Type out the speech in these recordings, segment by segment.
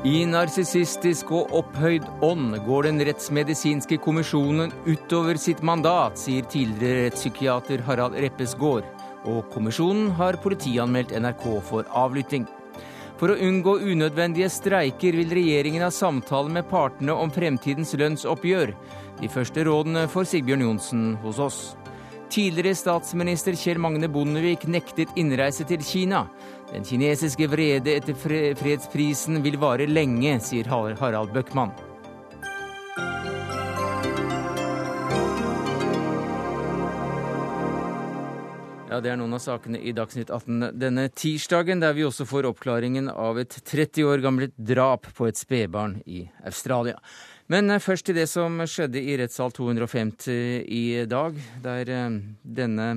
I narsissistisk og opphøyd ånd går den rettsmedisinske kommisjonen utover sitt mandat, sier tidligere rettspsykiater Harald Reppesgaard. Og kommisjonen har politianmeldt NRK for avlytting. For å unngå unødvendige streiker vil regjeringen ha samtale med partene om fremtidens lønnsoppgjør. De første rådene får Sigbjørn Johnsen hos oss. Tidligere statsminister Kjell Magne Bondevik nektet innreise til Kina. Den kinesiske vrede etter fredsprisen vil vare lenge, sier Harald Bøckmann. Ja, Det er noen av sakene i Dagsnytt 18 denne tirsdagen, der vi også får oppklaringen av et 30 år gammelt drap på et spedbarn i Australia. Men eh, først til det som skjedde i rettssal 250 i dag, der eh, denne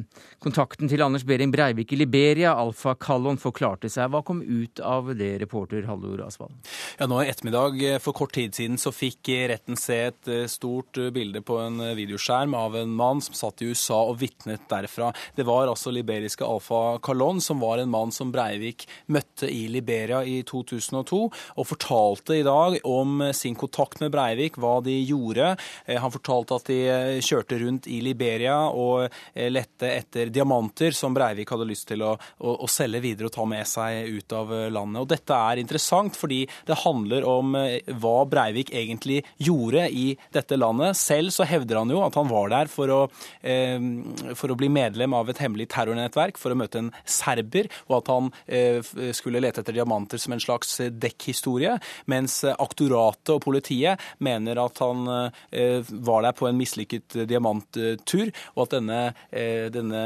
kontakten til Anders Behring Breivik i Liberia, Alfa Kallon, forklarte seg. Hva kom ut av det, reporter Hallor Asvald? Ja, nå i ettermiddag eh, for kort tid siden så fikk retten se et stort bilde på en videoskjerm av en mann som satt i USA og vitnet derfra. Det var altså liberiske Alfa Kallon, som var en mann som Breivik møtte i Liberia i 2002, og fortalte i dag om sin kontakt med Breivik Breivik hva de gjorde. Eh, han fortalte at de eh, kjørte rundt i Liberia og eh, lette etter diamanter som Breivik hadde lyst til å, å, å selge videre og ta med seg ut av landet. Og Dette er interessant fordi det handler om hva Breivik egentlig gjorde i dette landet. Selv så hevder han jo at han var der for å, for å bli medlem av et hemmelig terrornettverk, for å møte en serber, og at han skulle lete etter diamanter som en slags dekkhistorie, mens aktoratet og politiet mener at han eh, var der på en mislykket diamanttur, og at denne, eh, denne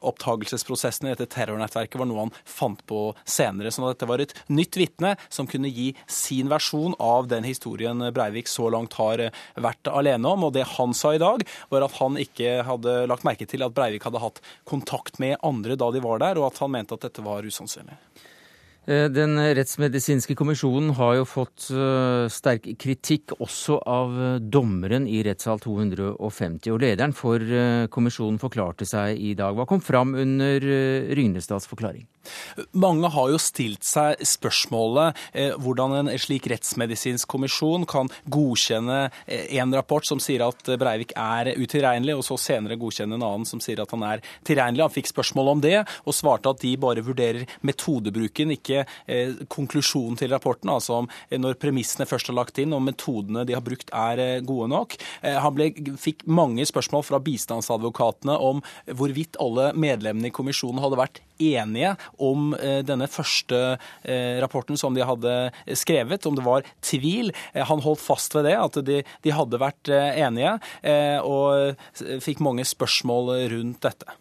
opptagelsesprosessen i dette terrornettverket var noe han fant på senere. sånn at dette var et nytt vitne som kunne gi sin versjon av den historien Breivik så langt har eh, vært alene om. Og det han sa i dag, var at han ikke hadde lagt merke til at Breivik hadde hatt kontakt med andre da de var der, og at han mente at dette var usannsynlig. Eh, den rettsmedisinske kommisjonen har jo fått eh, sterk kritikk også av eh, dommeren i rettssal 250. Og lederen for kommisjonen forklarte seg i dag. Hva kom fram under Rygnestads forklaring? Mange har jo stilt seg spørsmålet eh, hvordan en slik rettsmedisinsk kommisjon kan godkjenne en rapport som sier at Breivik er utilregnelig, og så senere godkjenne en annen som sier at han er tilregnelig. Han fikk spørsmål om det, og svarte at de bare vurderer metodebruken, ikke eh, konklusjonen til rapporten. Altså om eh, når premissene først er lagt inn, om metodene de har brukt er eh, gode nok. Han ble, fikk mange spørsmål fra bistandsadvokatene om hvorvidt alle medlemmene i kommisjonen hadde vært enige om denne første rapporten som de hadde skrevet, om det var tvil. Han holdt fast ved det, at de, de hadde vært enige, og fikk mange spørsmål rundt dette.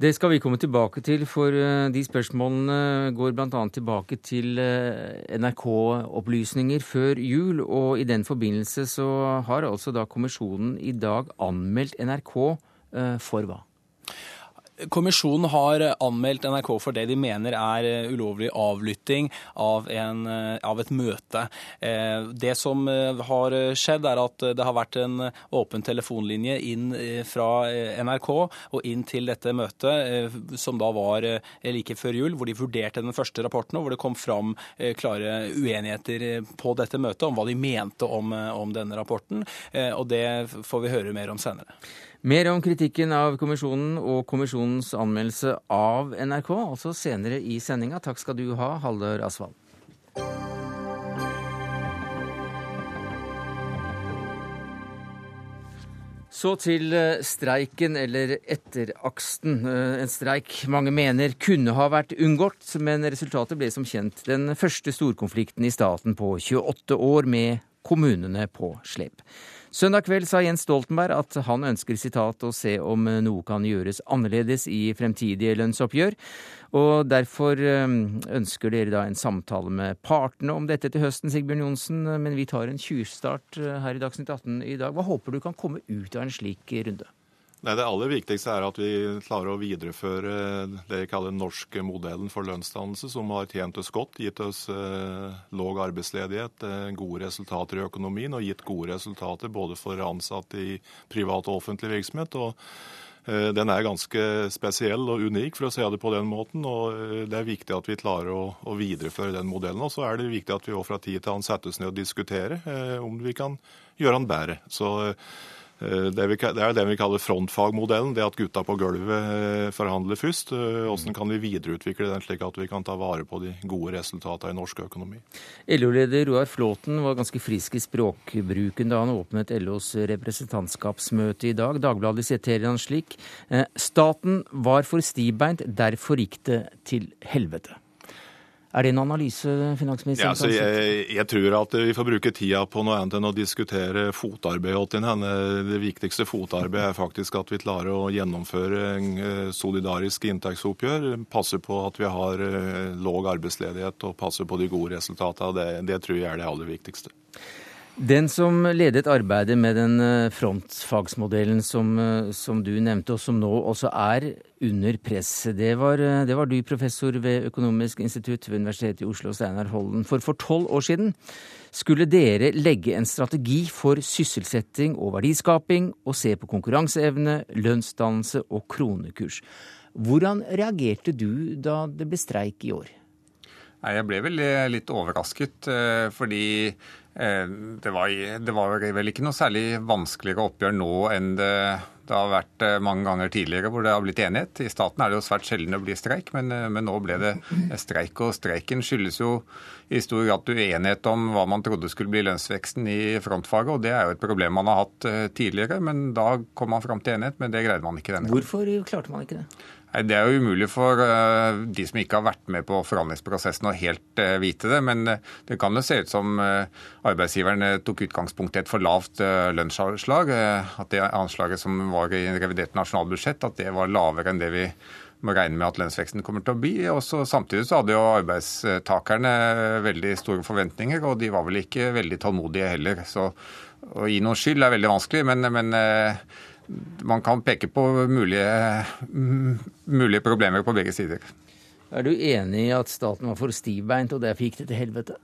Det skal vi komme tilbake til, for de spørsmålene går bl.a. tilbake til NRK-opplysninger før jul. Og i den forbindelse så har altså da kommisjonen i dag anmeldt NRK for hva? Kommisjonen har anmeldt NRK for det de mener er eh, ulovlig avlytting av, en, eh, av, et møte. Eh, det som har skjedd, er at det har vært en åpen telefonlinje inn fra NRK og inn til dette møtet, som da var like før jul, hvor de vurderte den første rapporten, og hvor det kom fram klare uenigheter på dette møtet om hva de mente om, om denne rapporten. Og det får vi høre mer om senere. Mer om kritikken av kommisjonen og kommisjonens anmeldelse av NRK, altså senere i sendinga. Takk skal du ha, Hallør Asvald. Så til eh, streiken, eller etteraksten. Eh, en streik mange mener kunne ha vært unngått, men resultatet ble som kjent den første storkonflikten i staten på 28 år med kommunene på slep. Søndag kveld sa Jens Stoltenberg at han ønsker sitat å se om noe kan gjøres annerledes i fremtidige lønnsoppgjør. Og derfor eh, ønsker dere da en samtale med partene om dette til høsten, Sigbjørn Johnsen. Men vi tar en tjuvstart eh, her i Dagsnytt 18 i dag. Hva håper du kan komme ut av en slik runde? Nei, Det aller viktigste er at vi klarer å videreføre det vi kaller den norske modellen for lønnsdannelse, som har tjent oss godt, gitt oss eh, låg arbeidsledighet, eh, gode resultater i økonomien og gitt gode resultater både for ansatte i privat og offentlig virksomhet. og Den er ganske spesiell og unik, for å si det på den måten. og Det er viktig at vi klarer å, å videreføre den modellen. Og så er det viktig at vi fra tid til annen settes ned og diskuterer om vi kan gjøre den bedre. Så Eh, det, er det vi kaller frontfagmodellen. Det at gutta på gulvet eh, forhandler først. Eh, hvordan kan vi videreutvikle den slik at vi kan ta vare på de gode resultatene i norsk økonomi? LO-leder Roar Flåten var ganske frisk i språkbruken da han åpnet LOs representantskapsmøte i dag. Dagbladet siterer han slik. Staten var for stivbeint, derfor gikk det til helvete. Er det en analyse finansministeren ja, altså, jeg, jeg, tror at vi får bruke tida på noe annet enn å diskutere fotarbeid. Det viktigste fotarbeidet er faktisk at vi klarer å gjennomføre en eh, solidarisk inntektsoppgjør. Passe på at vi har eh, låg arbeidsledighet og passe på de gode resultatene. Det, det tror jeg er det aller viktigste. Den som ledet arbeidet med den eh, frontfagsmodellen som, eh, som, du nevnte, og som nå også er under press, det var, eh, det var du, professor ved Økonomisk institutt ved Universitetet i Oslo, Steinar Holden. For for tolv år siden skulle dere legge en strategi for sysselsetting og verdiskaping, og se på konkurranseevne, lønnsdannelse og kronekurs. Hvordan reagerte du da det ble streik i år? Nei, Jeg ble vel litt overrasket, fordi det var, det var, vel ikke noe særlig vanskeligere oppgjør nå enn det, det, har vært eh, mange ganger tidligere hvor det har blitt enighet. I staten er det jo svært sjelden det blir streik, men, eh, men, nå ble det streik. Og streiken skyldes jo i stor grad uenighet om hva man trodde skulle bli lønnsveksten i frontfaget. og Det er jo et problem man har hatt tidligere, men da kom man fram til enighet. Men det greide man ikke denne gangen. Hvorfor klarte man ikke det? Det er jo umulig for uh, de som ikke har vært med på forhandlingsprosessen å helt uh, vite det. Men uh, det kan jo se ut som arbeidsgiveren tok utgangspunkt i et for lavt lønnsanslag. At det anslaget som var i revidert nasjonalbudsjett, at det var lavere enn det vi må regne med at lønnsveksten kommer til å bli. Og Samtidig så hadde jo arbeidstakerne veldig store forventninger, og de var vel ikke veldig tålmodige heller. Så å gi noen skyld er veldig vanskelig, men, men man kan peke på mulige, mulige, problemer på begge sider. Er du enig i at staten var for stivbeint, og derfor gikk det til helvete?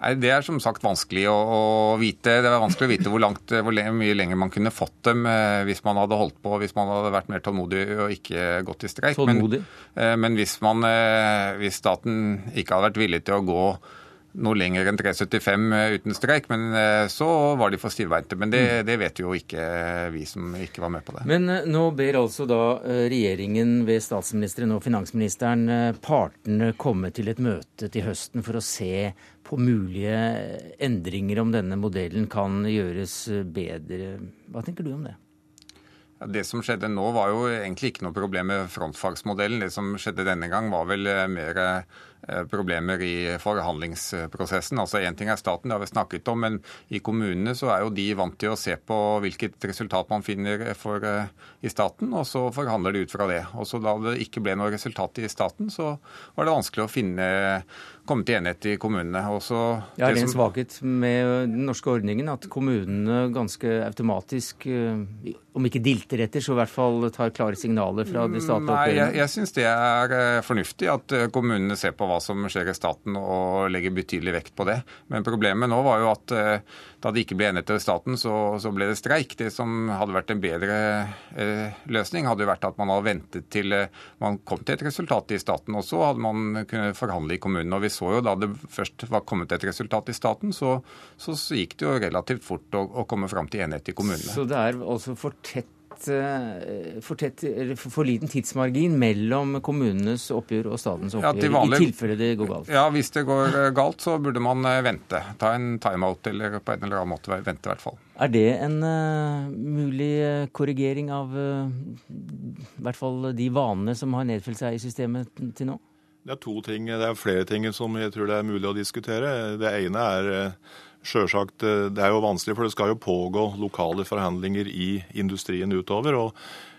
Nei, Det er som sagt vanskelig å, å, vite. Det var vanskelig å vite hvor, langt, hvor mye lenger man kunne fått dem eh, hvis man hadde holdt på, hvis man hadde vært mer tålmodig og ikke gått i streik. Men, eh, men hvis, man, eh, hvis staten ikke hadde vært villig til å gå noe lenger enn 3,75 eh, uten streik, men eh, så var de for stivbeinte. Men det, mm. det, vet jo ikke vi som ikke var med på det. Men eh, nå ber altså da regjeringen ved statsministeren og finansministeren partene komme til et møte til høsten for å se på mulige endringer om denne modellen kan gjøres bedre. Hva tenker du om det? Det som skjedde nå var jo egentlig ikke noe problem med frontfagsmodellen. Det som skjedde denne gang var vel mer problemer i forhandlingsprosessen. Altså Én ting er staten, det har vi snakket om, men i kommunene så er jo de vant til å se på hvilket resultat man finner for, uh, i staten, og så forhandler de ut fra det. Og så Da det ikke ble noe resultat i staten, så var det vanskelig å finne komme til enighet i kommunene. Også ja, det er en svakhet med den norske ordningen at kommunene ganske automatisk, eh, om ikke dilter etter, så i hvert fall tar klare signaler fra det statlige? Nei, jeg, jeg syns det er eh, fornuftig at eh, kommunene ser på hva som skjer i staten og legger betydelig vekt på det. Men problemet nå var jo at da det ikke ble enighet i staten, så, så, ble det streik. Det som hadde vært en bedre eh, løsning, hadde jo vært at man hadde ventet til eh, man kom til et resultat i staten. Og så hadde man kunnet forhandle i kommunen. Og vi så jo da det først var kommet et resultat i staten, så, så, gikk det jo relativt fort å, å komme fram til enighet i kommunene. Så det er altså for tett Eh, for, tett, for, liten tidsmargin mellom kommunenes oppgjør og statens oppgjør, ja, vanlig, i tilfelle det går galt? Ja, hvis det går eh, galt, så burde man eh, vente. Ta en timeout eller på en eller annen måte vente, i hvert fall. Er det en uh, mulig korrigering av uh, i hvert fall de vanene som har nedfelt seg i systemet til nå? Det er to ting, det er flere ting som jeg tror det er mulig å diskutere. Det ene er uh, Sjølsagt, eh, det er jo vanskelig, for det skal jo pågå lokale forhandlinger i industrien utover. og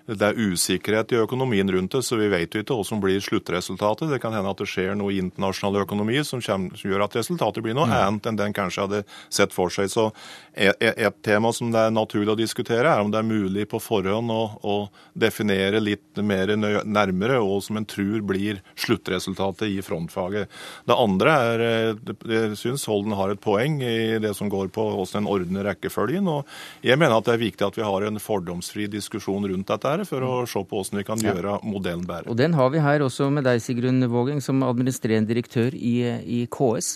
det er usikkerhet i økonomien rundt det, så vi vet jo ikke hva som blir sluttresultatet. Det kan hende at det skjer noe i internasjonal økonomi som, kommer, som gjør at resultatet blir noe mm. annet enn den kanskje hadde sett for seg. Så et, et, tema som det er naturlig å diskutere, er om det er mulig på forhånd å, å definere litt mer nærmere hva som en tror blir sluttresultatet i frontfaget. Det andre er eh, Jeg syns Holden har et poeng i det som går på hvordan en ordner rekkefølgen. og Jeg mener at det er viktig at vi har en fordomsfri diskusjon rundt dette dette for å se på hvordan vi kan gjøre modellen bedre. Og den har vi her også med deg, Sigrun Vågeng, som administrerende direktør i, i KS.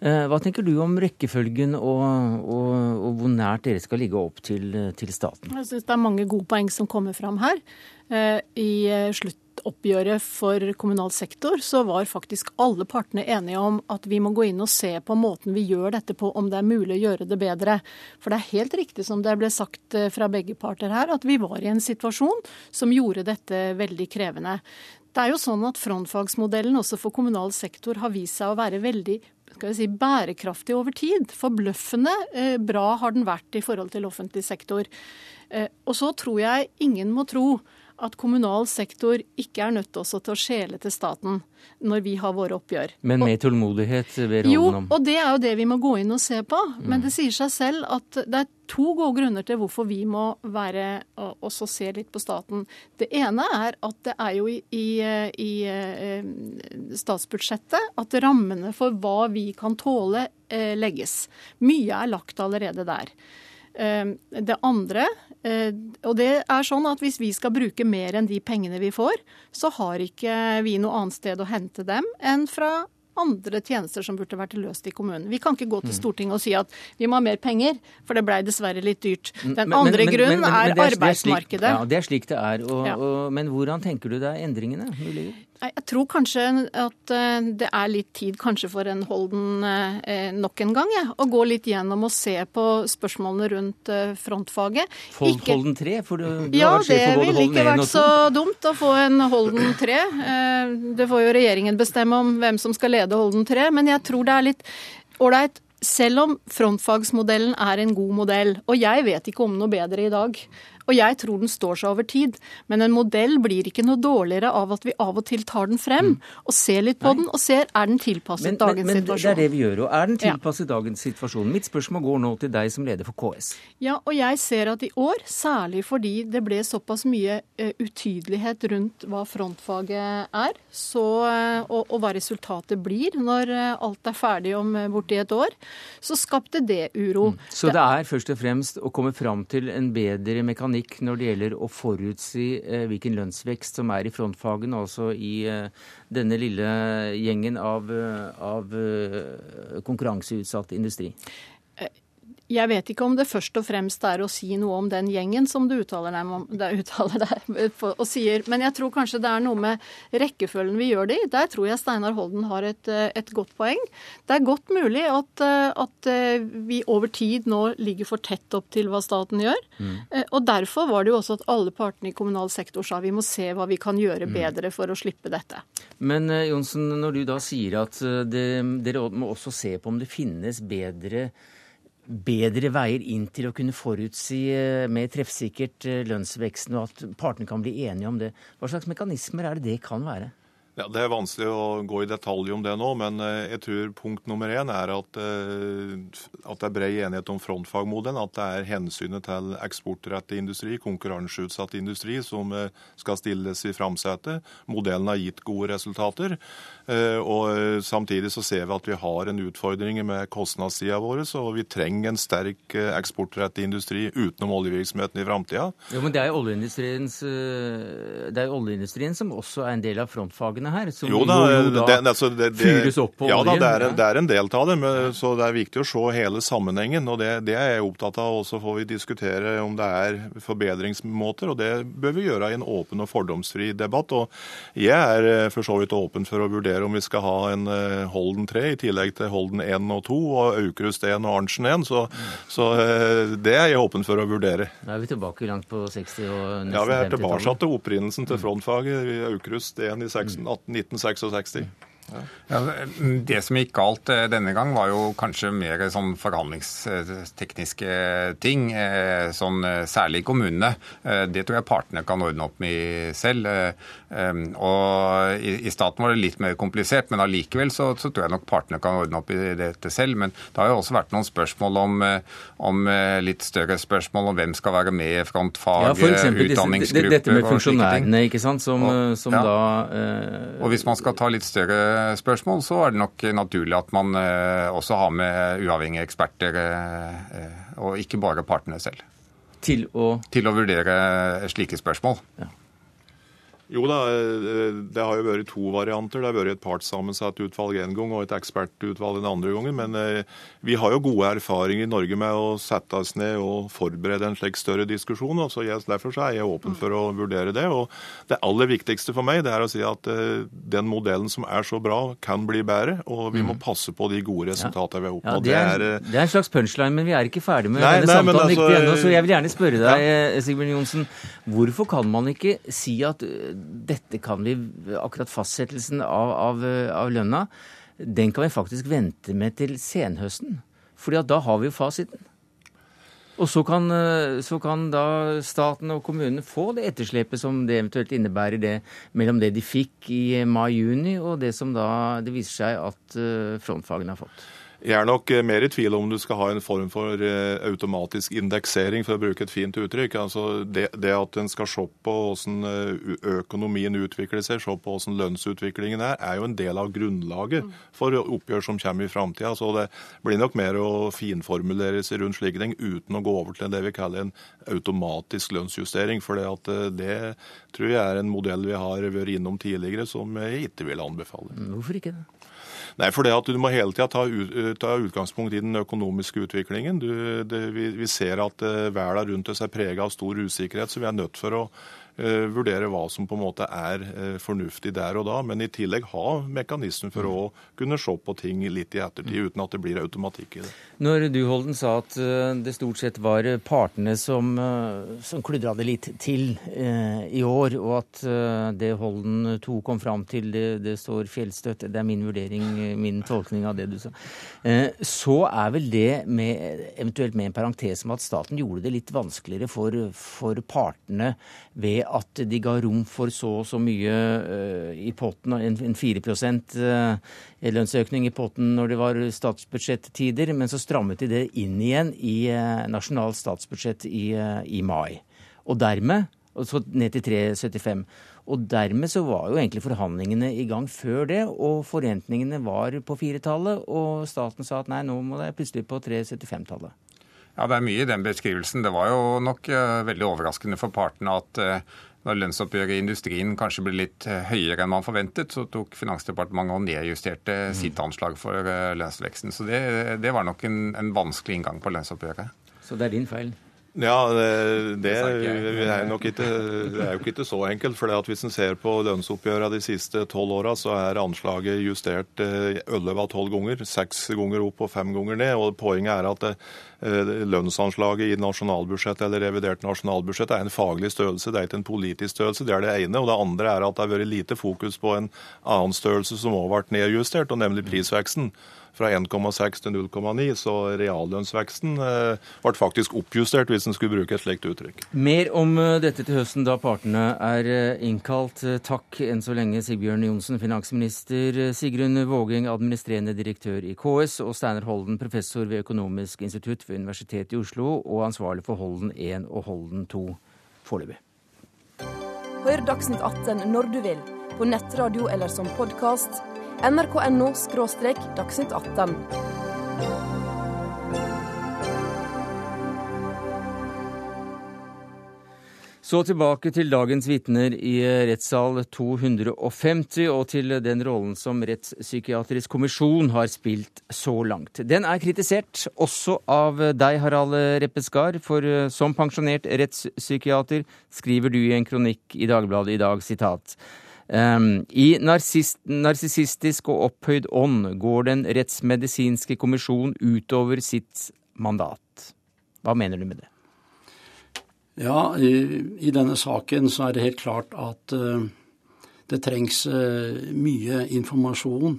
Eh, hva tenker du om rekkefølgen og, og, og hvor nært dere skal ligge opp til, til staten? Jeg syns det er mange gode poeng som kommer fram her. Eh, I slutt oppgjøret for kommunal sektor, så var faktisk alle partene enige om at vi må gå inn og se på måten vi gjør dette på, om det er mulig å gjøre det bedre. For det er helt riktig som det ble sagt eh, fra begge parter her, at vi var i en situasjon som gjorde dette veldig krevende. Det er jo sånn at Frontfagsmodellen også for kommunal sektor har vist seg å være veldig skal si, bærekraftig over tid. Forbløffende eh, bra har den vært i forhold til offentlig sektor. Eh, og så tror jeg ingen må tro at kommunal sektor ikke er nødt også til å skjele til staten når vi har våre oppgjør. Men med tålmodighet ved råden om? Jo, og det er jo det vi må gå inn og se på. Men det sier seg selv at det er to gode grunner til hvorfor vi må være også se litt på staten. Det ene er at det er jo i, i, i eh, statsbudsjettet at rammene for hva vi kan tåle, eh, legges. Mye er lagt allerede der. Eh, det andre Eh, og det er sånn at Hvis vi skal bruke mer enn de pengene vi får, så har ikke vi noe annet sted å hente dem enn fra andre tjenester som burde vært løst i kommunen. Vi kan ikke gå til mm. Stortinget og si at vi må ha mer penger, for det blei dessverre litt dyrt. Mm, Den andre men, grunnen men, er, er arbeidsmarkedet. Det er, slik, ja, det er slik det er. Og, ja. og, men hvordan tenker du deg endringene mulig? Jeg tror kanskje at eh, det er litt tid kanskje for en Holden eh, nok en gang. Ja. Å gå litt gjennom og se på spørsmålene rundt eh, frontfaget. Ikke... Holden 3? For du, du ja, det ville ikke vært så dumt å få en Holden 3. Det får jo regjeringen bestemme om hvem som skal lede Holden 3, men jeg tror det er litt ålreit selv om frontfagsmodellen er en god modell, og jeg vet ikke om noe bedre i dag, og jeg tror den står seg over tid. Men en modell blir ikke noe dårligere av at vi av og til tar den frem mm. og ser litt på Nei. den, og ser er den tilpasset men, dagens men, men, situasjon. Det er det vi gjør. Og er den tilpasset ja. dagens situasjon? Mitt spørsmål går nå til deg som leder for KS. Ja, og jeg ser at i år, særlig fordi det ble såpass mye uh, utydelighet rundt hva frontfaget er, så, uh, og, og, hva resultatet blir når uh, alt er ferdig om borti et år, så skapte det uro. Mm. Så det er først og fremst å komme fram til en bedre mekanisme mekanikk når det gjelder å forutsi eh, hvilken lønnsvekst som er i frontfagene, altså i eh, denne lille gjengen av, eh, av konkurranseutsatt industri? Jeg vet ikke om det først og fremst er å si noe om den gjengen som du uttaler deg, uttaler deg og sier, men jeg tror kanskje det er noe med rekkefølgen vi gjør det i. Der tror jeg Steinar Holden har et, et, godt poeng. Det er godt mulig at, at, vi over tid nå ligger for tett opp til hva staten gjør. Mm. Og Derfor var det jo også at alle partene i kommunal sektor sa vi må se hva vi kan gjøre mm. bedre for å slippe dette. Men Johnsen, når du da sier at eh, det, dere må også se på om det finnes bedre bedre veier inn til å kunne forutsi eh, mer treffsikkert eh, lønnsveksten, og at partene kan bli enige om det. Hva slags mekanismer er det det kan være? Ja, Det er vanskelig å gå i detalj om det nå, men eh, jeg tror punkt nummer én er at, eh, at det er bred enighet om frontfagmodellen. At det er hensynet til eksportrettet industri, konkurranseutsatt industri, som eh, skal stilles i framsetet. Modellen har gitt gode resultater. Og Samtidig så ser vi at vi har en utfordring med kostnadssida vår, så vi trenger en sterk eksportrettet industri utenom oljevirksomheten i framtida. Det er jo oljeindustrien som også er en del av frontfagene tingene her? Som jo da, jo da det, altså, det, det, fyres opp på ja, oljen? Da, det, er, det er en del av det, men, så det er viktig å se hele sammenhengen. og Det, er jeg opptatt av. og Så får vi diskutere om det er forbedringsmåter, og det bør vi gjøre i en åpen og fordomsfri debatt. og Jeg er eh, for så vidt åpen for å vurdere om vi skal ha en eh, Holden 3 i tillegg til Holden 1 og 2 og Aukrust 1 og Arntzen 1. Så, så, eh, det er jeg åpen for å vurdere. Da er vi tilbake langt på 60- og nesten 50-tallet. Ja, vi er tilbake til opprinnelsen til frontfaget. Aukrust 1 i 16, 1966. Ja, det som gikk galt eh, denne gang, var jo kanskje mer sånn forhandlingstekniske ting. Eh, sånn, eh, særlig i kommunene. Det tror jeg partene kan ordne opp med selv. Og I staten var det litt mer komplisert, men allikevel så, så, tror jeg nok partene kan ordne opp i dette selv. Men det har jo også vært noen spørsmål om, om litt større spørsmål om hvem skal være med i frontfag, ja, utdanningsgrupper Dette med funksjonærene, ikke sant, som, og, som ja. da eh... Og hvis man skal ta litt større spørsmål, så er det nok naturlig at man eh, også har med uavhengige eksperter, eh, og ikke bare partene selv. til å Til å vurdere slike spørsmål. Ja. Jo da, eh, det har jo vært to varianter. Det har vært et partssammensatt utvalg en gang og et ekspertutvalg den andre gangen. Men eh, vi har jo gode erfaringer i Norge med å sette oss ned og forberede en slik større diskusjon. og så jeg, Derfor så er jeg åpen for å vurdere det. Og det aller viktigste for meg det er å si at eh, den modellen som er så bra, kan bli bedre. Og vi må mm. passe på de gode resultatene vi har oppnådd. Ja, det, er, det, er, en slags punchline, men vi er ikke ferdig med nei, denne nei, samtalen altså, ennå. Så jeg vil gjerne spørre deg, ja. Sigbjørn Johnsen, hvorfor kan man ikke si at dette kan vi, akkurat fastsettelsen av, av, av, lønna, den kan vi faktisk vente med til senhøsten. Fordi da har vi jo fasiten. Og så kan, så kan da staten og kommunene få det etterslepet som det eventuelt innebærer det mellom det de fikk i mai-juni, og det som da det viser seg at eh, frontfagene har fått. Jeg er nok eh, mer i tvil om du skal ha en form for eh, automatisk indeksering, for å bruke et fint uttrykk. Altså det, det at en skal se på hvordan eh, økonomien utvikler seg, se på hvordan lønnsutviklingen er, er jo en del av grunnlaget for oppgjør som kommer i framtida. Så det blir nok mer å finformulere seg rundt slike ting uten å gå over til det vi kaller en automatisk lønnsjustering. For det, det tror jeg er en modell vi har vært innom tidligere som jeg ikke vil anbefale. Hvorfor ikke det? Nei, for det at Du må hele tida ta, ta, utgangspunkt i den økonomiske utviklingen. Du, det, vi, vi, ser at uh, verden rundt oss er prega av stor usikkerhet, så vi er nødt for å Eh, vurdere hva som på en måte er eh, fornuftig der og da, men i tillegg ha mekanismer for å kunne se på ting litt i ettertid, uten at det blir automatikk i det. Når du, Holden, sa at eh, det stort sett var partene som, som kludra det litt til eh, i år, og at det Holden 2 kom fram til, det, det, står fjellstøtt, det er min vurdering, min tolkning av det du sa, eh, så er vel det med, eventuelt med en parentes om at staten gjorde det litt vanskeligere for, for partene ved at de ga rom for så og så mye uh, i potten, en, en 4 uh, lønnsøkning i potten når det var statsbudsjettider, men så strammet de det inn igjen i uh, nasjonalt statsbudsjett i, i, mai. Og dermed, så ned til 3,75. Og dermed så var jo egentlig forhandlingene i gang før det, og forventningene var på firetallet, og staten sa at nei, nå må det plutselig på 3,75-tallet. Ja, Det er mye i den beskrivelsen. Det var jo nok uh, veldig overraskende for partene at uh, når lønnsoppgjøret i industrien kanskje ble litt uh, høyere enn man forventet, så tok Finansdepartementet og nedjusterte mm. sitt anslag for lønnsveksten. Så det, det var nok en, en vanskelig inngang på lønnsoppgjøret. Så det er din feil? Ja, det, det, er nok ikke, det er jo ikke så enkelt. for Hvis en ser på lønnsoppgjørene de siste tolv åra, så er anslaget justert eh, elleve av tolv ganger. Seks ganger opp og fem ganger ned. og Poenget er at det, lønnsanslaget i nasjonalbudsjettet eller revidert nasjonalbudsjett er en faglig størrelse, det er ikke en politisk størrelse. Det er det ene. Og det andre er at det har vært lite fokus på en annen størrelse som også ble nedjustert, og nemlig prisveksten fra 1,6 til 0,9, så reallønnsveksten eh, ble faktisk oppjustert, hvis en skulle bruke et slikt uttrykk. Mer om eh, dette til høsten, da partene er eh, innkalt. Takk enn så lenge, Sigbjørn Johnsen, finansminister, Sigrun Vågeng, administrerende direktør i KS, og Steinar Holden, professor ved Økonomisk institutt ved Universitetet i Oslo, og ansvarlig for Holden 1 og Holden 2 foreløpig. Hør Dagsnytt 18 når du vil, på nettradio eller som podkast nrk.no – dagsnytt 18. Så tilbake til dagens vitner i rettssal 250, og til den rollen som Rettspsykiatrisk kommisjon har spilt så langt. Den er kritisert også av deg, Harald Reppeskar, for som pensjonert rettspsykiater skriver du i en kronikk i Dagbladet i dag, sitat Um, I narsissistisk og opphøyd ånd går Den rettsmedisinske kommisjon utover sitt mandat. Hva mener du med det? Ja, i, i denne saken så er det helt klart at uh, det trengs uh, mye informasjon.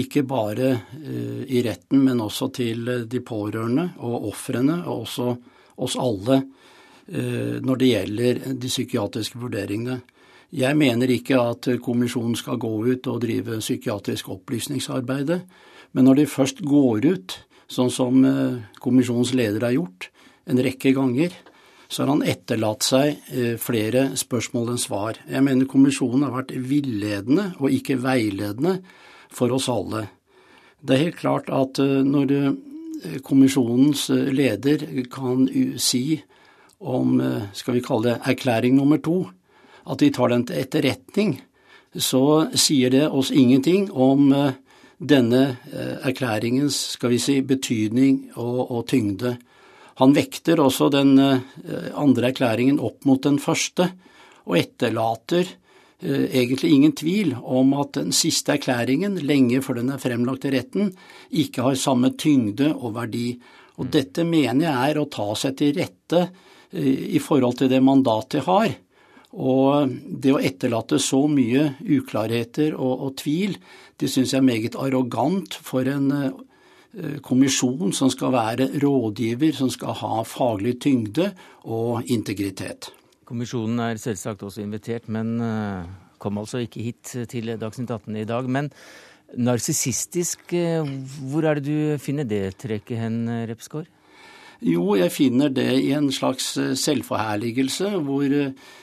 Ikke bare uh, i retten, men også til de pårørende og ofrene, og også oss alle når det gjelder de psykiatriske vurderingene. Jeg mener ikke at kommisjonen skal gå ut og drive psykiatrisk opplysningsarbeid, men når de først går ut, sånn som eh, kommisjonens leder har gjort en rekke ganger, så har han etterlatt seg eh, flere spørsmål enn svar. Jeg mener kommisjonen har vært villedende og ikke veiledende for oss alle. Det er helt klart at eh, når kommisjonens leder kan si om skal vi kalle det erklæring nummer to, at de tar den til etterretning, så sier det oss ingenting om denne erklæringens skal vi si, betydning og, og tyngde. Han vekter også den andre erklæringen opp mot den første, og etterlater Eh, egentlig ingen tvil om at den siste erklæringen, lenge før den er fremlagt i retten, ikke har samme tyngde og verdi. Og mm. dette mener jeg er å ta seg til rette eh, i forhold til det mandatet de har. Og det å etterlate så mye uklarheter og, og tvil, det syns jeg er meget arrogant for en uh, kommisjon som skal være rådgiver, som skal ha faglig tyngde og integritet. Kommisjonen er selvsagt også invitert, men eh, kom altså ikke hit til Dagsnytt 18 i dag. Men narsissistisk, eh, hvor er det du finner det trekket hen, Repsgaard? Jo, jeg finner det i en slags eh, selvforherligelse, hvor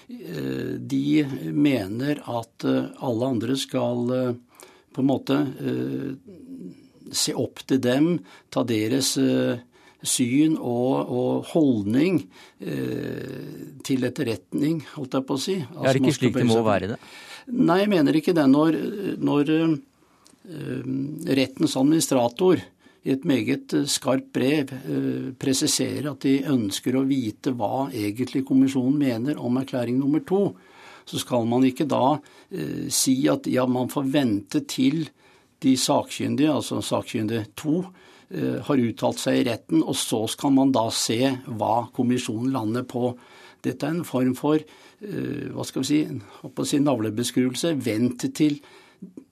de mener at alle andre skal på en måte se opp til dem, ta deres syn og, og holdning eh, til etterretning, holdt jeg på å si. Altså, er det ikke slik det må være det? Nei, jeg mener ikke det. Når, når eh, rettens administrator i et meget skarpt brev eh, presiserer at de ønsker å vite hva egentlig kommisjonen mener om erklæring nummer to, så skal man ikke da eh, si at ja, man får vente til de sakkyndige, altså sakkyndige to, Eh, har uttalt seg i retten, og så skal man da se hva kommisjonen lander på. Dette er en form for eh, hva skal vi si, si navlebeskuelse. Vent til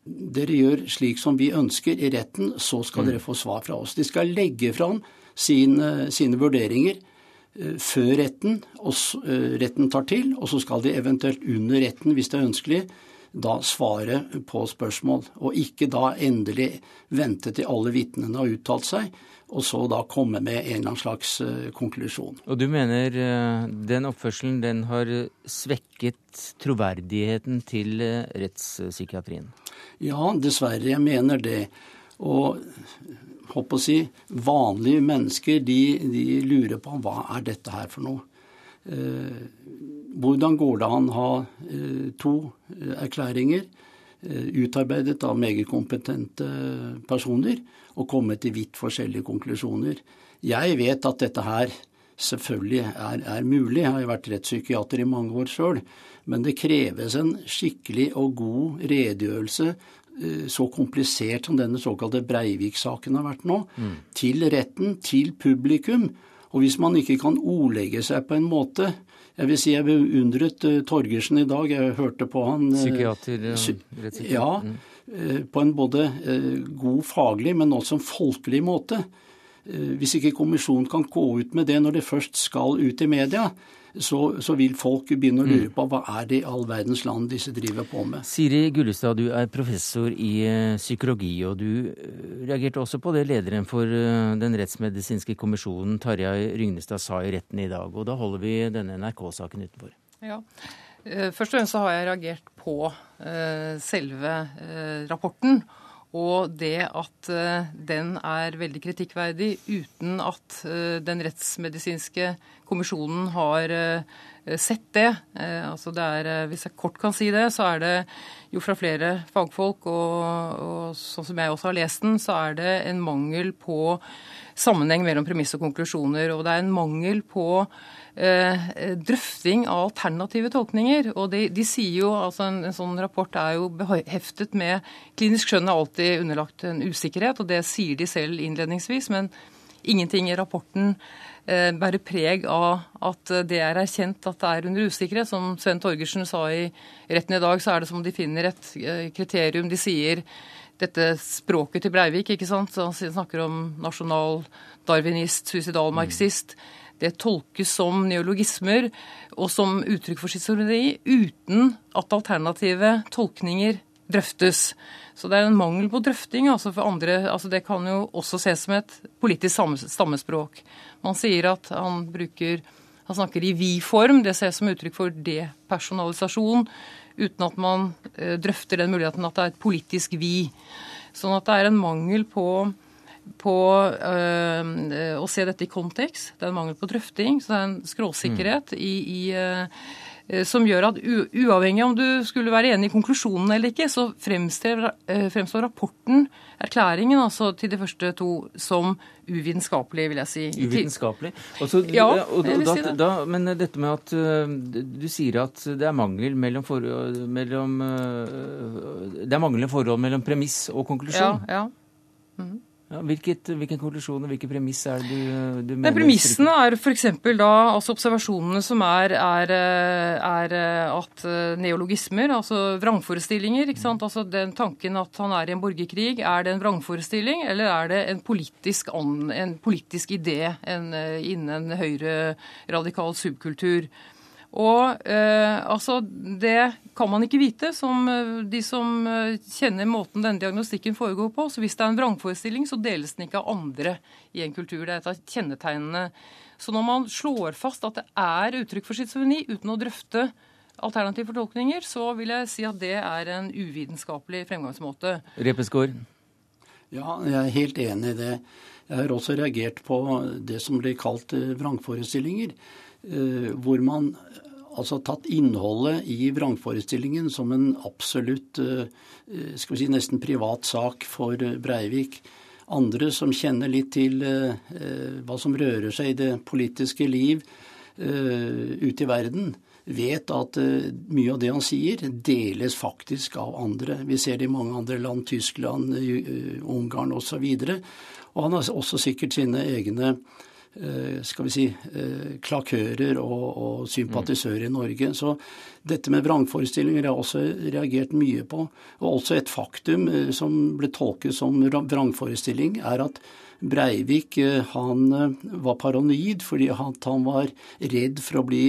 dere gjør slik som vi ønsker i retten, så skal mm. dere få svar fra oss. De skal legge fram sine, sine vurderinger eh, før retten, og retten tar til, og så skal de eventuelt under retten, hvis det er ønskelig, da svare på spørsmål, og ikke da endelig vente til alle vitnene har uttalt seg, og så da komme med en eller annen slags uh, konklusjon. Og du mener uh, den oppførselen den har svekket troverdigheten til uh, rettspsykiatrien? Ja, dessverre. Jeg mener det. Og håper å si, vanlige mennesker de, de lurer på hva er dette her for noe. Hvordan går det an å ha eh, to eh, erklæringer eh, utarbeidet av meget kompetente personer og komme til vidt forskjellige konklusjoner? Jeg vet at dette her selvfølgelig er, er mulig. Jeg har jo vært rettspsykiater i mange år sjøl. Men det kreves en skikkelig og god redegjørelse, så komplisert som denne såkalte Breivik-saken har vært nå, mm. til retten, til publikum. Og hvis man ikke kan ordlegge seg på en måte jeg vil si jeg beundret uh, Torgersen i dag. Jeg hørte på han uh, Psykiater? Ja. Mm. På en både god faglig, men også en folkelig måte. Hvis ikke kommisjonen kan gå ut med det når det først skal ut i media, så, så, vil folk begynne å lure mm. på hva er det i all verdens land disse driver på med. Siri Gullestad, du er professor i eh, psykologi, og du eh, reagerte også på det lederen for eh, den rettsmedisinske kommisjonen, Tarjei Rygnestad, sa i retten i dag. Og da holder vi denne NRK-saken utenfor. Ja. Først og fremst så har jeg reagert på selve rapporten. Og det at den er veldig kritikkverdig uten at den rettsmedisinske kommisjonen har eh, sett det. Eh, altså det er, eh, hvis jeg kort kan si det, så er det jo fra flere fagfolk, og, og sånn som jeg også har lest den, så er det en mangel på sammenheng mellom premiss og konklusjoner. Og det er en mangel på eh, drøfting av alternative tolkninger. Og de, de sier jo, altså en, en, sånn rapport er jo beheftet med Klinisk skjønn er alltid underlagt en usikkerhet, og det sier de selv innledningsvis. men ingenting i rapporten Eh, bærer preg av at det er erkjent at det er under usikkerhet. Som Sven Torgersen sa i retten i dag, så er det som om de finner et eh, kriterium. De sier dette språket til Breivik, ikke sant. Så han snakker om nasjonal darwinist, suicidalmarxist. Det tolkes som neologismer og som uttrykk for schizofreni uten at alternative tolkninger drøftes. Så det er en mangel på drøfting. altså for andre, altså Det kan jo også ses som et politisk stammespråk. Man sier at han bruker han snakker i vi-form. Det ses som uttrykk for depersonalisasjon, uten at man eh, drøfter den muligheten at det er et politisk vi. Sånn at det er en mangel på på øh, å se dette i kontekst. Det er en mangel på drøfting. Så det er en skråsikkerhet i, i øh, som gjør at uavhengig om du skulle være enig i konklusjonen eller ikke, så fremstår, fremstår rapporten, erklæringen, altså til de første to, som uvitenskapelig, vil jeg si. Uvitenskapelig? Altså, ja, og, jeg vil si det. Da, men dette med at du sier at det er mangel mellom, for, mellom Det er manglende forhold mellom premiss og konklusjon? Ja, ja. Mm -hmm. Ja, hvilket, hvilken konklusjon og hvilke premiss er det du, du mener? Premissene er f.eks. da altså observasjonene som er, er, er, at eh, neologismer, altså vrangforestillinger ikke sant? Altså den tanken at han er i en borgerkrig, er det en vrangforestilling, eller er det en politisk, en politisk idé en, eh, innen en høyre-radikal subkultur? Og eh, altså, Det kan man ikke vite, som eh, de som eh, kjenner måten denne diagnostikken foregår på. Så Hvis det er en vrangforestilling, så deles den ikke av andre i en kultur. Det er et av kjennetegnene. Så når man slår fast at det er uttrykk for schizofreni uten å drøfte alternative fortolkninger, så vil jeg si at det er en uvitenskapelig fremgangsmåte. Repeskår? Ja, jeg er helt enig i det. Jeg har også reagert på det som blir kalt vrangforestillinger. Hvor man altså tatt innholdet i vrangforestillingen som en absolutt eh, skal vi si, nesten privat sak for eh, Breivik. Andre som kjenner litt til eh, hva som rører seg i det politiske liv ute i verden, vet at mye av det han sier, deles faktisk av andre. Vi ser det i mange andre land, Tyskland, Ungarn osv. Og, så og han har også sikkert sine egne Eh, skal vi si, eh, klakører og, og sympatisører i Norge. Så dette med vrangforestillinger har jeg også reagert mye på. Og også et faktum eh, som ble tolket som vrangforestilling, er at Breivik han var paranoid fordi han var redd for å bli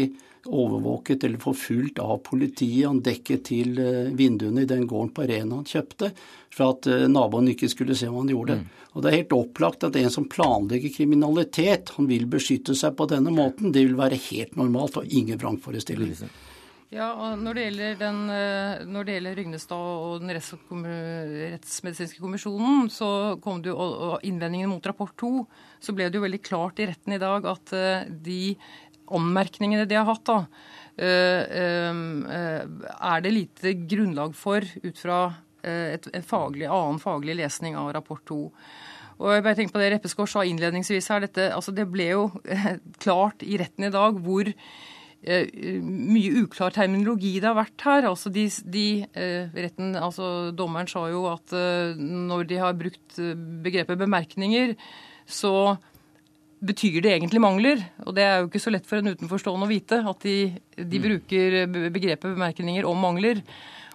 overvåket eller forfulgt av politiet. Han dekket til eh, vinduene i den gården på Arena han kjøpte, for at eh, naboen ikke skulle se hva han gjorde. Mm. Og Det er helt opplagt at en som planlegger kriminalitet, han vil beskytte seg på denne måten. Det vil være helt normalt og ingen vrangforestilling. Ja, og når det gjelder, den, eh, når det gjelder Rygnestad og den rettsmedisinske kommisjonen, så kom det jo, og innvendingene mot rapport to, så ble det jo veldig klart i retten i dag at de anmerkningene de har hatt, da, eh, eh, er det lite grunnlag for ut fra eh, et, en faglig, annen faglig lesning av rapport 2. Og jeg bare tenker på Det Reppeskår sa innledningsvis her, dette, altså det ble jo klart i retten i dag hvor mye uklar terminologi det har vært her. Altså de, de retten, altså Dommeren sa jo at når de har brukt begrepet bemerkninger, så betyr det egentlig mangler. Og det er jo ikke så lett for en utenforstående å vite at de, de mm. bruker begrepet bemerkninger om mangler.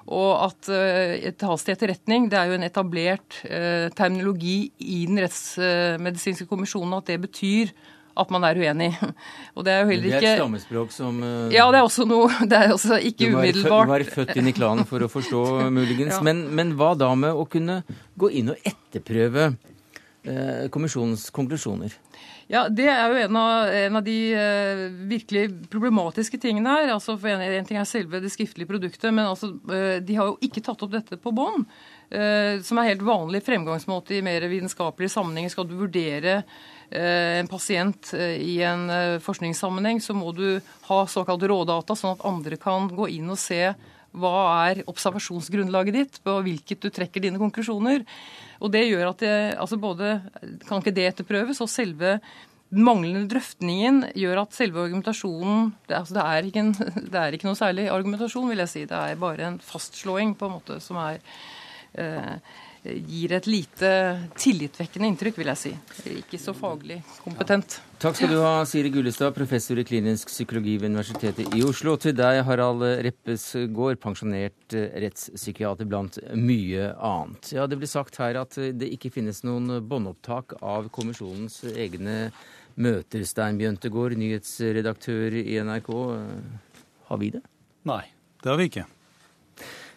Og at uh, tas til etterretning. Det er jo en etablert uh, terminologi i den rettsmedisinske kommisjonen at det betyr at man er uenig. Og det er jo heller ikke Det er et stammespråk som uh, Ja, det er også noe Det er også ikke du umiddelbart Du være født inn i klanen for å forstå, muligens. ja. men, men, hva da med å kunne gå inn og etterprøve kommisjonens konklusjoner? Ja, Det er jo en av, en av de uh, virkelig problematiske tingene her. altså for en, en, ting er selve det skriftlige produktet, men altså, uh, de har jo ikke tatt opp dette på bånd. Uh, som er helt vanlig fremgangsmåte i mer vitenskapelige sammenhenger. Skal du vurdere en pasient i en forskningssammenheng, så må du ha såkalt rådata, sånn at andre kan gå inn og se hva er observasjonsgrunnlaget ditt, på hvilket du trekker dine konklusjoner. Og det gjør at det, altså både kan ikke det etterprøves, og selve den manglende drøftningen gjør at selve argumentasjonen det, altså det, er en, det, er ikke noe særlig argumentasjon, vil jeg si. Det er bare en fastslåing på en måte som er eh, gir et lite tillitvekkende inntrykk, vil jeg si. Ikke så faglig kompetent. Ja. Takk skal du ha, Siri Gullestad, professor i klinisk psykologi ved Universitetet i Oslo. Og til deg, Harald Reppesgård, pensjonert rettspsykiater blant mye annet. Ja, Det blir sagt her at det ikke finnes noen båndopptak av kommisjonens egne møter. Stein Bjøntegård, nyhetsredaktør i NRK. Har vi det? Nei, det har vi ikke.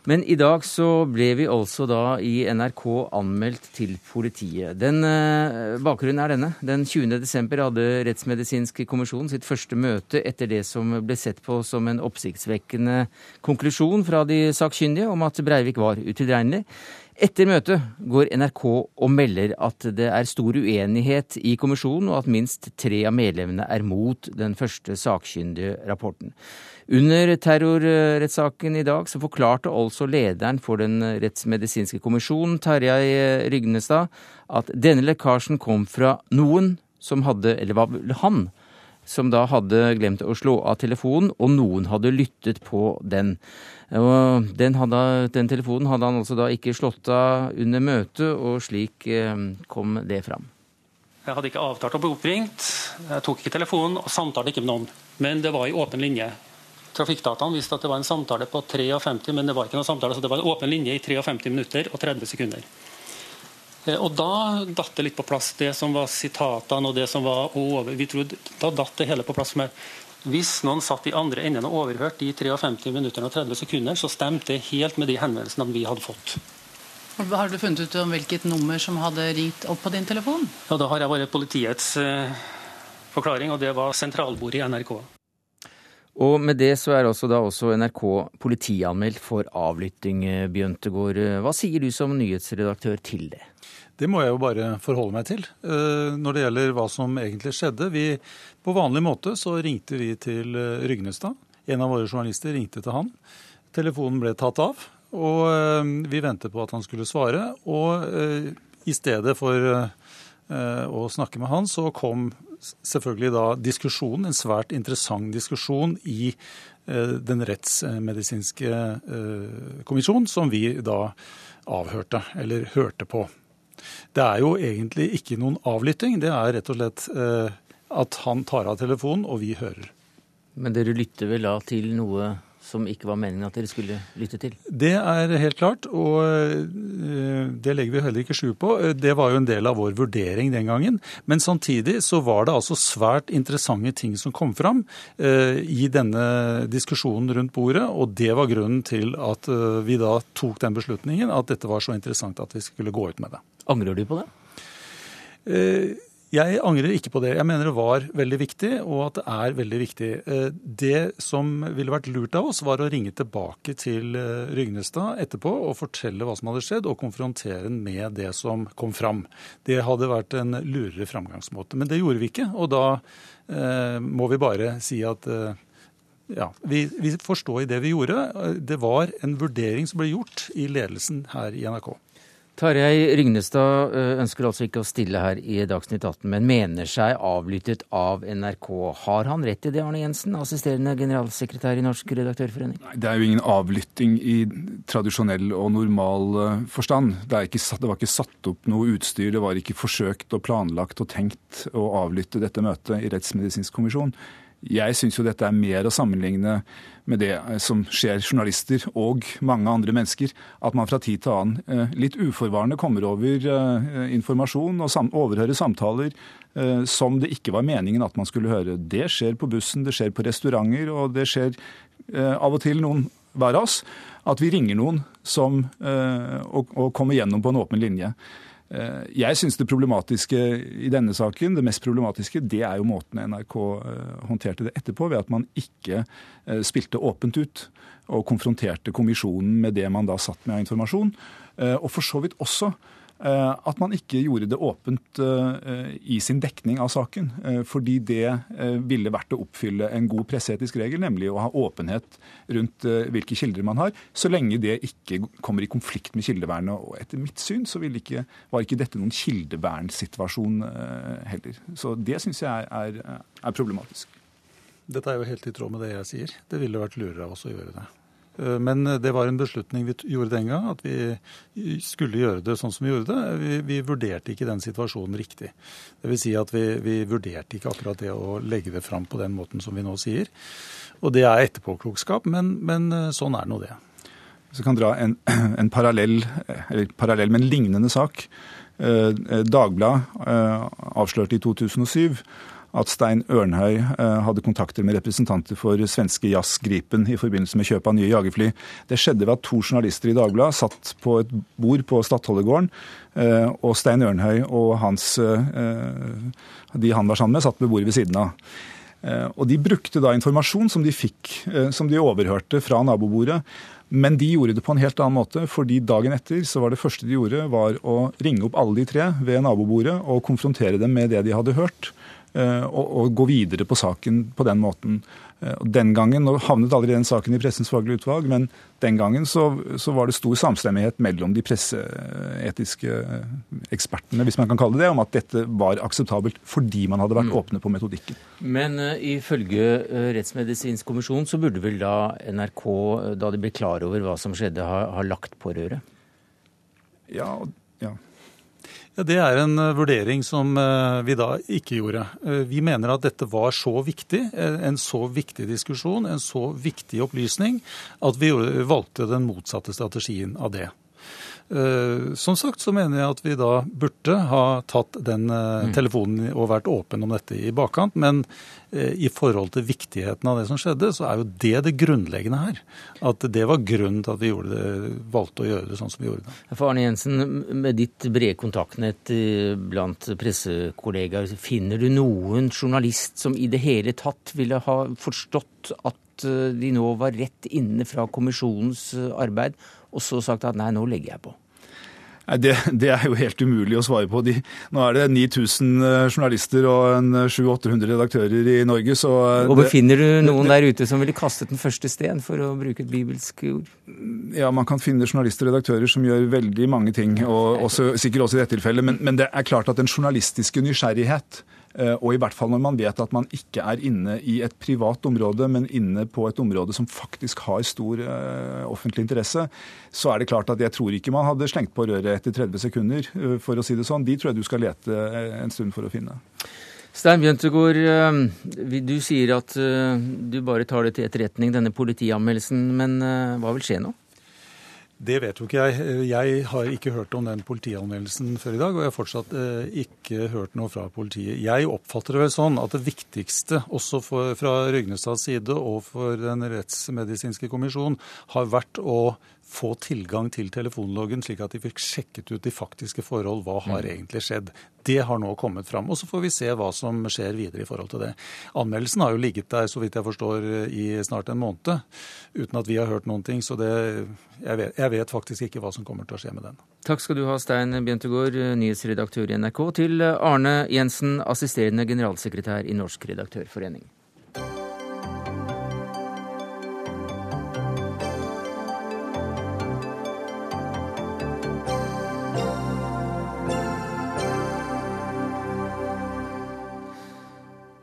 Men i dag så ble vi altså da i NRK anmeldt til politiet. Den eh, Bakgrunnen er denne. Den 20. desember hadde Rettsmedisinsk kommisjon sitt første møte etter det som ble sett på som en oppsiktsvekkende konklusjon fra de sakkyndige om at Breivik var utilregnelig. Etter møtet går NRK og melder at det er stor uenighet i kommisjonen, og at minst tre av medlemmene er mot den første sakkyndige rapporten. Under terrorrettssaken i dag så forklarte altså lederen for den rettsmedisinske kommisjonen, Tarjei Rygnestad, at denne lekkasjen kom fra noen som hadde, eller var han, som da hadde glemt å slå av telefonen, og noen hadde lyttet på den. Den, hadde, den telefonen hadde han altså da ikke slått av under møtet, og slik eh, kom det fram. Jeg hadde ikke avtalt å bli oppringt, jeg tok ikke telefonen og samtalte ikke med noen. Men det var i åpen linje. Trafikkdataene viste at det var en samtale på 53, men det var ikke noen samtale, så det var en åpen linje i 53 minutter og 30 sekunder. Eh, og Da datt det litt på plass, det som var sitatene og det som var over. Vi trodde, Da datt det hele på plass med Hvis noen satt i andre enden og overhørte de 53 minuttene og 30 sekunder, så stemte det helt med de henvendelsene vi hadde fått. Har du funnet ut om hvilket nummer som hadde ringt opp på din telefon? Ja, Da har jeg bare politiets eh, forklaring, og det var sentralbordet i NRK. Og med det så er også da også NRK politianmeldt for avlytting, eh, Bjøntegård. Hva sier du som nyhetsredaktør til det? Det må jeg jo bare forholde meg til. Eh, når det gjelder hva som egentlig skjedde vi, På vanlig måte så ringte vi til eh, Rygnestad. En av våre journalister ringte til han. Telefonen ble tatt av, og eh, vi ventet på at han skulle svare. Og i stedet for å snakke med han, så kom selvfølgelig da diskusjonen, en svært interessant diskusjon i den rettsmedisinske kommisjonen, som vi da avhørte, eller hørte på. Det er jo egentlig ikke noen avlytting. Det er rett og slett eh, at han tar av telefonen, og vi hører. Men dere lytter vel da til noe som ikke var meningen at dere skulle lytte til? Det er helt klart, og eh, det legger vi heller ikke skjul på. Det var jo en del av vår vurdering den gangen. Men samtidig så var det altså svært interessante ting som kom fram eh, i denne diskusjonen rundt bordet, og det var grunnen til at vi da tok den beslutningen at dette var så interessant at vi skulle gå ut med det. Angrer du på det? Eh, jeg angrer ikke på det. Jeg mener det var veldig viktig, og at det er veldig viktig. Eh, det som ville vært lurt av oss, var å ringe tilbake til eh, Rygnestad etterpå og fortelle hva som hadde skjedd, og konfrontere ham med det som kom fram. Det hadde vært en lurere framgangsmåte. Men det gjorde vi ikke, og da eh, må vi bare si at ja, vi, vi forstår i det vi gjorde. Det var en vurdering som ble gjort i ledelsen her i NRK. Tarjei Rygnestad eh, ønsker altså ikke å stille her i Dagsnytt 18, men mener seg avlyttet av NRK. Har han rett i det, Arne Jensen, assisterende generalsekretær i Norsk redaktørforening? Nei, Det er jo ingen avlytting i tradisjonell og normal eh, forstand. Det, ikke, det, var ikke satt opp noe utstyr, det var ikke forsøkt og planlagt og tenkt å avlytte dette møtet i Rettsmedisinsk kommisjon. Jeg syns jo dette er mer å sammenligne med det eh, som skjer journalister og mange andre mennesker. At man fra tid til annen eh, litt uforvarende kommer over eh, informasjon og overhører samtaler som det ikke var meningen at man skulle høre. Det skjer på bussen, det skjer på restauranter, og det skjer av og til noen hver av oss at vi ringer noen som, og, og kommer gjennom på en åpen linje. Eh, jeg syns det problematiske i denne saken, det mest problematiske, det er jo måten NRK eh, håndterte det etterpå, ved at man ikke eh, spilte åpent ut og konfronterte kommisjonen med det man da satt med av informasjon. Og for så vidt også at man ikke gjorde det åpent eh, i sin dekning av saken. Eh, fordi det ville vært å oppfylle en god presseetisk regel, nemlig å ha åpenhet rundt hvilke kilder man har, så lenge det ikke kommer i konflikt med kildevernet. Og etter mitt syn så ikke, var ikke dette noen kildevernssituasjon heller. Så det syns jeg er, er problematisk. Dette er jo helt i tråd med det jeg sier. Det ville vært lurere av oss å gjøre det. Eh, men det var en beslutning vi gjorde den gang, at vi skulle gjøre det sånn som vi gjorde det. Vi, vi vurderte ikke den situasjonen riktig. Vil si at vi, vi, vurderte ikke akkurat det å legge det fram på den måten som vi nå sier. Og det er etterpåklokskap, men, men eh, sånn er nå det. Så kan dra en, en parallell, eller parallell, men lignende sak. Eh, Dagbladet avslørte i 2007 at Stein Ørnhøi eh, hadde kontakter med representanter for svenske Jazz Gripen i forbindelse med kjøp av nye jagerfly. Det skjedde ved at to journalister i Dagbladet satt på et bord på Stadholdergården, eh, og Stein Ørnhøi og hans, eh, de han var sammen med, satt ved bordet ved siden av. Og De brukte da informasjon som de fikk, som de overhørte fra nabobordet. Men de gjorde det på en helt annen måte, fordi dagen etter så var det første de gjorde, var å ringe opp alle de tre ved nabobordet og konfrontere dem med det de hadde hørt. Og, og gå videre på saken på den måten. Eh, den gangen, Nå havnet aldri den saken i Pressens faglige utvalg, men den gangen så, så, var det stor samstemmighet mellom de presseetiske ekspertene hvis man kan kalle det det, om at dette var akseptabelt fordi man hadde vært mm. åpne på metodikken. Men uh, ifølge uh, Rettsmedisinsk kommisjon så burde vel da NRK, da de ble klar over hva som skjedde, ha, ha lagt på røret? Ja, ja. Det er en eh, vurdering som eh, vi da ikke gjorde. Eh, vi mener at dette var så viktig, en så viktig diskusjon, en så viktig opplysning, at vi valgte den motsatte strategien av det. Eh, som sagt så mener jeg at vi da burde ha tatt den eh, mm. telefonen og vært åpen om dette i bakkant. Men eh, i forhold til viktigheten av det som skjedde, så er jo det det grunnleggende her. At det var grunnen til at vi det, valgte å gjøre det sånn som vi gjorde det. For Arne Jensen, med ditt brede kontaktnett blant pressekollegaer, finner du noen journalist som i det hele tatt ville ha forstått at de nå var rett inne fra kommisjonens arbeid og så sagt at nei, nå legger jeg på? Det, det, er jo helt umulig å svare på. De, nå er det 9000 eh, journalister og 700-800 redaktører i Norge, så eh, Og Befinner du noen der ute som ville kastet den første sten, for å bruke et bibelsk ord? Ja, man kan finne journalister og redaktører som gjør veldig mange ting, og også, sikkert også i dette tilfellet. Men, men det er klart at den journalistiske nysgjerrighet Eh, og i hvert fall når man vet at man ikke er inne i et privat område, men inne på et område som faktisk har stor uh, offentlig interesse, så er det klart at jeg tror ikke man hadde slengt på røret etter 30 sekunder, uh, for å si det sånn. De tror jeg du skal lete en stund for å finne. Stein Bjøntegård, du sier at du bare tar det til etterretning, denne politianmeldelsen. Men hva vil skje nå? Det vet jo ikke jeg. Jeg har ikke hørt om den politianmeldelsen før i dag, og jeg har fortsatt eh, ikke hørt noe fra politiet. Jeg oppfatter det vel sånn at det viktigste, også for, fra Rygnestads side og for Den rettsmedisinske kommisjon, har vært å få tilgang til telefonloggen, slik at de fikk sjekket ut de faktiske forhold. Hva har mm. egentlig skjedd? Det har nå kommet fram. Og så får vi se hva som skjer videre i forhold til det. Anmeldelsen har jo ligget der, så vidt jeg forstår, i snart en måned uten at vi har hørt noen ting. Så det, jeg, vet, jeg vet faktisk ikke hva som kommer til å skje med den. Takk skal du ha, Stein Bjentegård, nyhetsredaktør i NRK, til Arne Jensen, assisterende generalsekretær i Norsk redaktørforening.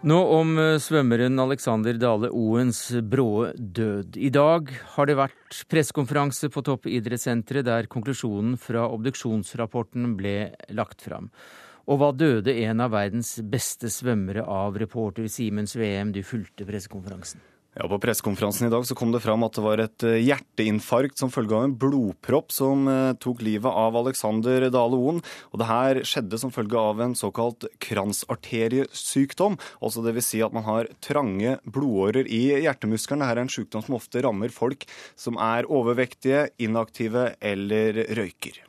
Nå om eh, svømmeren Alexander Dale Oens bråe død. I dag har det vært pressekonferanse på Toppidrettssenteret der konklusjonen fra obduksjonsrapporten ble lagt fram. Og hva døde en av verdens beste svømmere av, reporter Simen VM du fulgte pressekonferansen? Ja, På pressekonferansen i dag så kom det fram at det var et eh, hjerteinfarkt som følge av en blodpropp som eh, tok livet av Alexander Dale Oen. Og det her skjedde som følge av en såkalt kransarteriesykdom. Altså Dvs. Si at man har trange blodårer i hjertemuskelen. Dette er en sykdom som ofte rammer folk som er overvektige, inaktive eller røyker.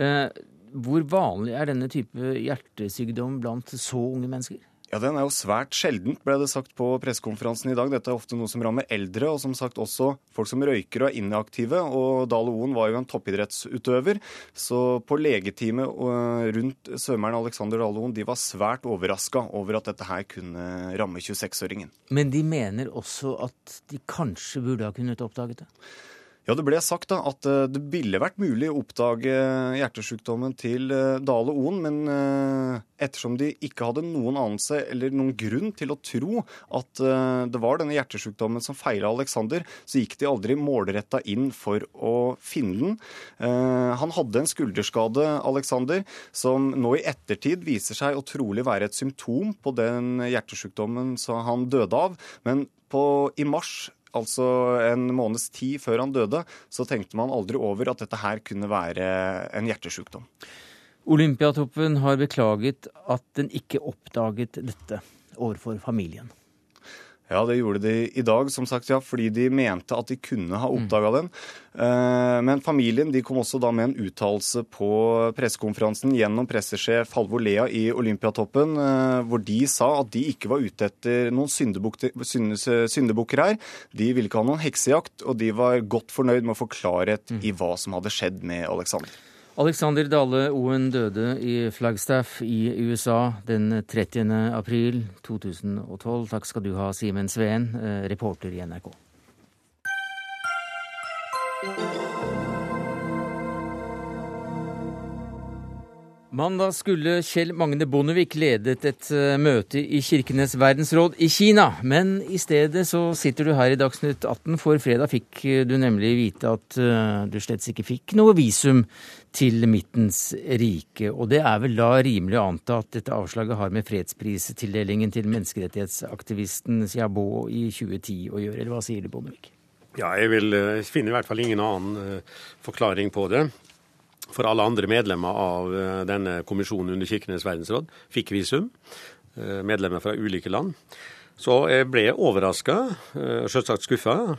Eh, hvor vanlig er denne type hjertesykdom blant så unge mennesker? Ja, Den er jo svært sjeldent, ble det sagt på pressekonferansen i dag. Dette er ofte noe som rammer eldre, og som sagt også folk som røyker og er inaktive. Og Dale Oen var jo en toppidrettsutøver, så på legeteamet øh, rundt svømmeren Alexander Dale Oen de var svært overraska over at dette her kunne ramme 26-åringen. Men de mener også at de kanskje burde ha kunnet oppdaget det? Ja, Det ble sagt da at eh, det ville vært mulig å oppdage hjertesykdommen til eh, Dale Oen, men eh, ettersom de ikke hadde noen anelse eller noen grunn til å tro at det var denne hjertesykdommen som feila Alexander, så gikk de aldri målretta inn for å finne den. Han hadde en skulderskade, Alexander, som nå i ettertid viser seg å trolig være et symptom på den hjertesykdommen han døde av. Men på, i mars altså en måneds tid før han døde, så tenkte man aldri over at dette her kunne være en hjertesykdom. Olympiatoppen har beklaget at den ikke oppdaget dette overfor familien. Ja, det gjorde de i dag, som sagt, ja, fordi de mente at de kunne ha oppdaga den. Eh, men familien de kom også da med en uttalelse på pressekonferansen gjennom pressesjef Halvor Lea i Olympiatoppen, eh, hvor de sa at de ikke var ute etter noen syndebukker her. De ville ikke ha noen heksejakt, og de var godt fornøyd med å få klarhet i hva som hadde skjedd med Alexander. Alexander Dale Oen døde i Flagstaff i USA den 30. april 2012. Takk skal du ha, Simen Sveen, eh, reporter i NRK. Mandag skulle Kjell Magne Bondevik ledet et eh, møte i Kirkenes verdensråd i Kina. Men i stedet så sitter du her i Dagsnytt 18, for fredag fikk du nemlig vite at eh, du slett ikke fikk noe visum til Midtens rike. Og det er vel da rimelig å anta at dette avslaget har med fredspristildelingen til menneskerettighetsaktivisten Xiaobo i 2010 å gjøre, eller hva sier du, Bondevik? Ja, jeg vil eh, finne i hvert fall ingen annen forklaring på det for alle andre medlemmer av eh, denne kommisjonen under Kirkenes verdensråd fikk visum. Eh, medlemmer fra ulike land. Så jeg ble overraska, eh, selvsagt skuffa.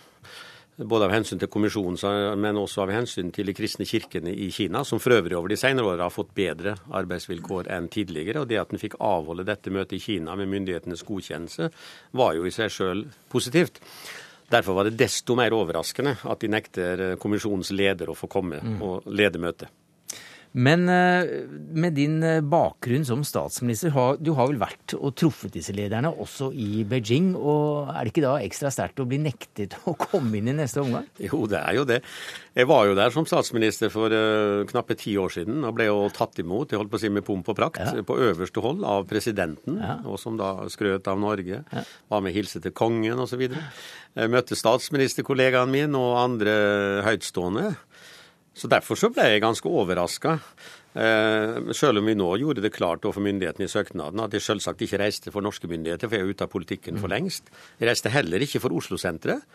Både av hensyn til kommisjonen, men også av hensyn til de kristne kirkene i Kina, som for øvrig over de senere åra har fått bedre arbeidsvilkår enn tidligere. Og det at en fikk avholde dette møtet i Kina med myndighetenes godkjennelse, var jo i seg sjøl positivt. Derfor var det desto mer overraskende at de nekter kommisjonens leder å få komme mm. og lede møtet. Men eh, med din eh, bakgrunn som statsminister, du har vel vært og truffet disse lederne også i Beijing. og Er det ikke da ekstra sterkt å bli nektet å komme inn i neste omgang? Jo, det er jo det. Jeg var jo der som statsminister for uh, knappe ti år siden og ble jo tatt imot jeg holdt på å si med pomp og prakt, ja. på øverste hold av presidenten, ja. og som da skrøt av Norge. Ja. Var med hilse til kongen osv. Møtte statsministerkollegaen min og andre høytstående. Så Derfor så ble jeg ganske overraska. Eh, selv om vi nå gjorde det klart overfor myndighetene i søknaden at jeg selvsagt ikke reiste for norske myndigheter, for jeg er ute av politikken for lengst. Jeg reiste heller ikke for Oslo-senteret,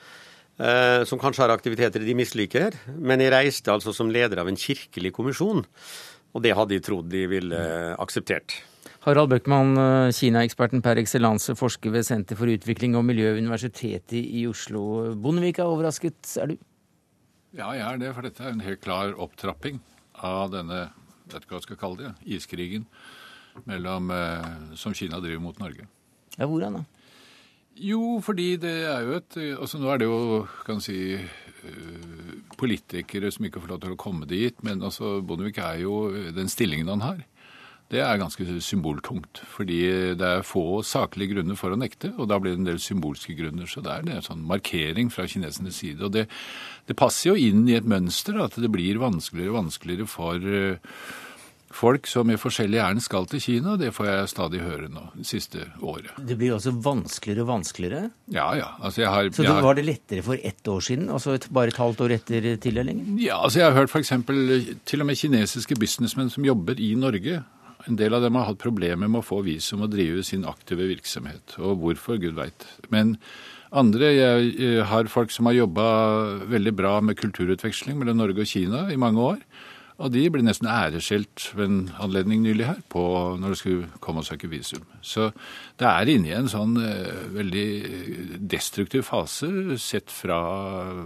eh, som kanskje har aktiviteter de misliker. Men jeg reiste altså som leder av en kirkelig kommisjon, og det hadde jeg trodd de ville akseptert. Harald Bøckmann, eh, Kina-eksperten per excellence, forsker ved Senter for utvikling og miljø ved Universitetet i Oslo. Bondevik er overrasket, er du? Ja, jeg er det, for dette er en helt klar opptrapping av denne vet ikke hva jeg skal kalle det, iskrigen mellom, eh, som Kina driver mot Norge. Ja, Hvordan da? Jo, fordi det er jo et altså Nå er det jo kan si uh, politikere som ikke får lov til å komme dit, men altså Bondevik er jo den stillingen han har det er ganske symboltungt. Fordi det er få saklige grunner for å nekte, og da blir det en del symbolske grunner. Så det er en sånn markering fra kinesernes side. Og det, det, passer jo inn i et mønster at det blir vanskeligere og vanskeligere for uh, folk som i forskjellig ærend skal til Kina. Det får jeg stadig høre nå det siste året. Det blir også vanskeligere og vanskeligere? Ja, ja. Altså, har, Så det var det lettere for ett år siden, altså et, bare et halvt år etter tildelingen? Ja, altså jeg har hørt f.eks. til og med kinesiske businessmenn som jobber i Norge, en del av dem har hatt problemer med å få visum og drive sin aktive virksomhet. Og hvorfor, gud veit. Men andre jeg har folk som har jobba veldig bra med kulturutveksling mellom Norge og Kina i mange år. Og de ble nesten æreskjelt ved en anledning nylig her på når de skulle komme og søke visum. Så det er inne i en sånn uh, veldig destruktiv fase sett fra